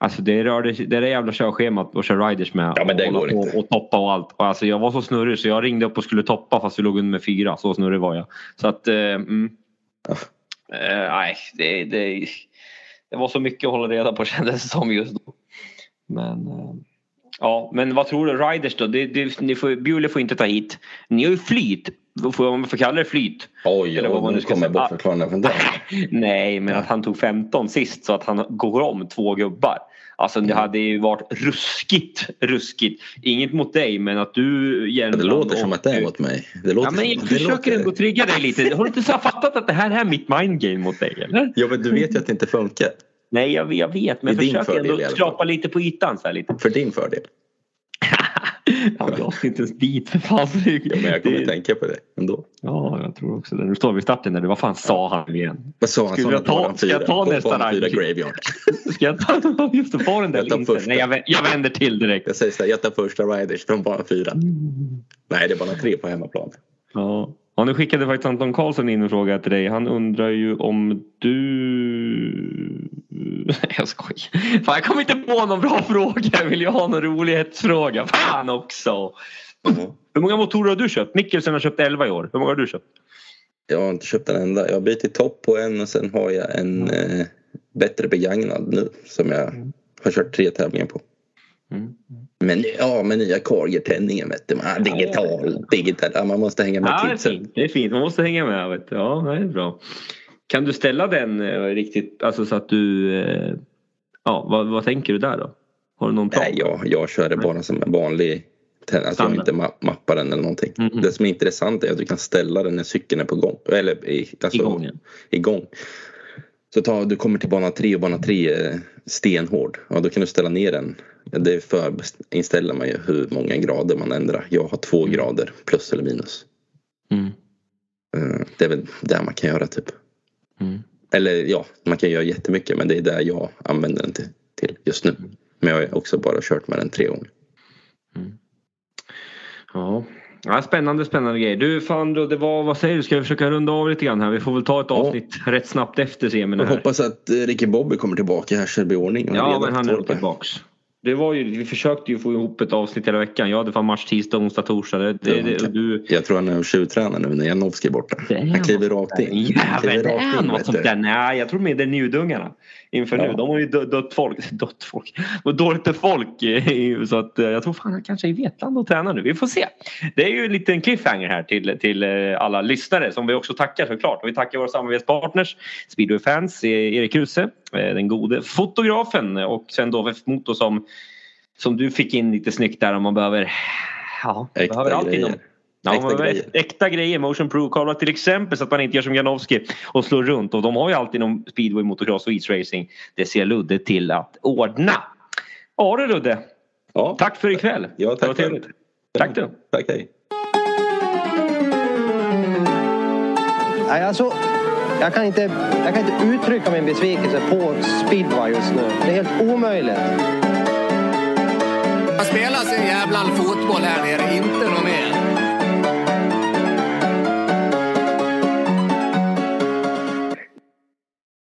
Alltså det rörde det där jävla körschemat att köra riders med. Ja, men det och, går inte. och toppa och allt. Och alltså jag var så snurrig så jag ringde upp och skulle toppa fast vi låg under med fyra. Så snurrig var jag. Så att eh, mm. Eh, nej, det, det, det var så mycket att hålla reda på kändes det som just då. Men eh, ja, men vad tror du? Riders då? Det, det, ni får, Bjule får inte ta hit. Ni har ju flyt. Får, om man får kalla det flyt. Oj, Eller vad och man nu ska kommer den från det. Nej, men att han tog 15 sist så att han går om två gubbar. Alltså det hade ju varit ruskigt, ruskigt. Inget mot dig men att du Det Järnbrand låter som att det är mot mig. Det låter Ja, men jag som, det försöker låter- ändå trigga dig lite. Har du inte så fattat att det här är mitt mindgame mot dig eller? Ja men du vet ju att det inte funkar. Nej jag, jag vet men Det är din försök fördel ändå skrapa lite på ytan så här lite. För din fördel. Ja, jag ska inte ens dit för fan. Ja, men jag kommer Det- att tänka på det ändå. Ja, jag tror också det. Nu står vi i starten där. Vad fan sa han nu igen? Vad sa han? Sa jag ta- ska jag ta nästa banan fyra rank? graveyard. Ska jag ta just det, var den där Jag. Nej, jag, jag vänder till direkt. Jag säger så här, jag tar första riders från bana fyra. Nej det är bana tre på hemmaplan. Ja. Ja, nu skickade faktiskt Anton Karlsson in en fråga till dig. Han undrar ju om du... Jag skojar. Fan, jag kommer inte på någon bra fråga. Jag vill ju ha någon rolighetsfråga. Fan också! Hur många motorer har du köpt? Mikkelsen har köpt 11 i år. Hur många har du köpt? Jag har inte köpt en enda. Jag har bytt topp på en och sen har jag en eh, bättre begagnad nu som jag har kört tre tävlingar på. Mm. Men ja, med nya Carger-tändningen vet du. Man, har digital, digital. Man måste hänga med Ja, det är fint. Det är fint. Man måste hänga med. Vet du. Ja, det är bra. Kan du ställa den eh, riktigt, alltså så att du... Eh, ja, vad, vad tänker du där då? Har du någon plan? Nej, jag, jag kör det bara som en vanlig tänd- Alltså jag inte ma- mappat den eller någonting. Mhm. Det som är intressant är att du kan ställa den när cykeln är på gång. Eller i, alltså, Igång, ja. igång. Så ta, du kommer till bana tre och bana tre är stenhård. Ja, då kan du ställa ner den. Det förinställer man ju hur många grader man ändrar. Jag har två grader plus eller minus. Mm. Eh, Det är väl det man kan göra typ. Mm. Eller ja, man kan göra jättemycket men det är det jag använder den till, till just nu. Men jag har också bara kört med den tre gånger. Ja. Ja, spännande, spännande grejer. Du fan, det var, vad säger du? Ska vi försöka runda av lite grann här? Vi får väl ta ett avsnitt rätt snabbt efter semin. Jag hoppas att eh, Ricky Bobby kommer tillbaka här så det blir ordning. Ja, men han är tillbaks. Det var ju, vi försökte ju få ihop ett avsnitt hela veckan. Jag hade fan match tisdag, onsdag, torsdag. Det, det, det, du, Jag tror han är tjuvtränare nu när Janowski är borta. Han kliver rakt in. Jävel, det är något sånt där. Nej, jag tror med det är njudungarna inför Ja. nu. De har ju dö- dött folk. Dött folk. Och dåligt med folk. Så att eh, jag tror fan han kanske är i Vetlanda och tränar nu. Vi får se. Det är ju en liten cliffhanger här till, till eh, alla lyssnare som vi också tackar såklart. Och vi tackar våra samarbetspartners Speedway Fans, eh, Erik Kruse, eh, den gode fotografen och sen då VF Motor som, som du fick in lite snyggt där om man behöver Ja, Äkta behöver allt inom Ja, Äkta grejer. Äkta grejer, motion proof kablar till exempel så att man inte gör som Janowski och slår runt och de har ju alltid inom speedway, motocross och isracing. Det ser Ludde till att ordna. Ja du Ludde, Ja, tack för ikväll. Ja, Det tack var själv. trevligt. Tack du. Tack hej. Nej, alltså, jag, kan inte, jag kan inte uttrycka min besvikelse på speedway just nu. Det är helt omöjligt. Man spelar sin jävla fotboll här nere, inte något mer.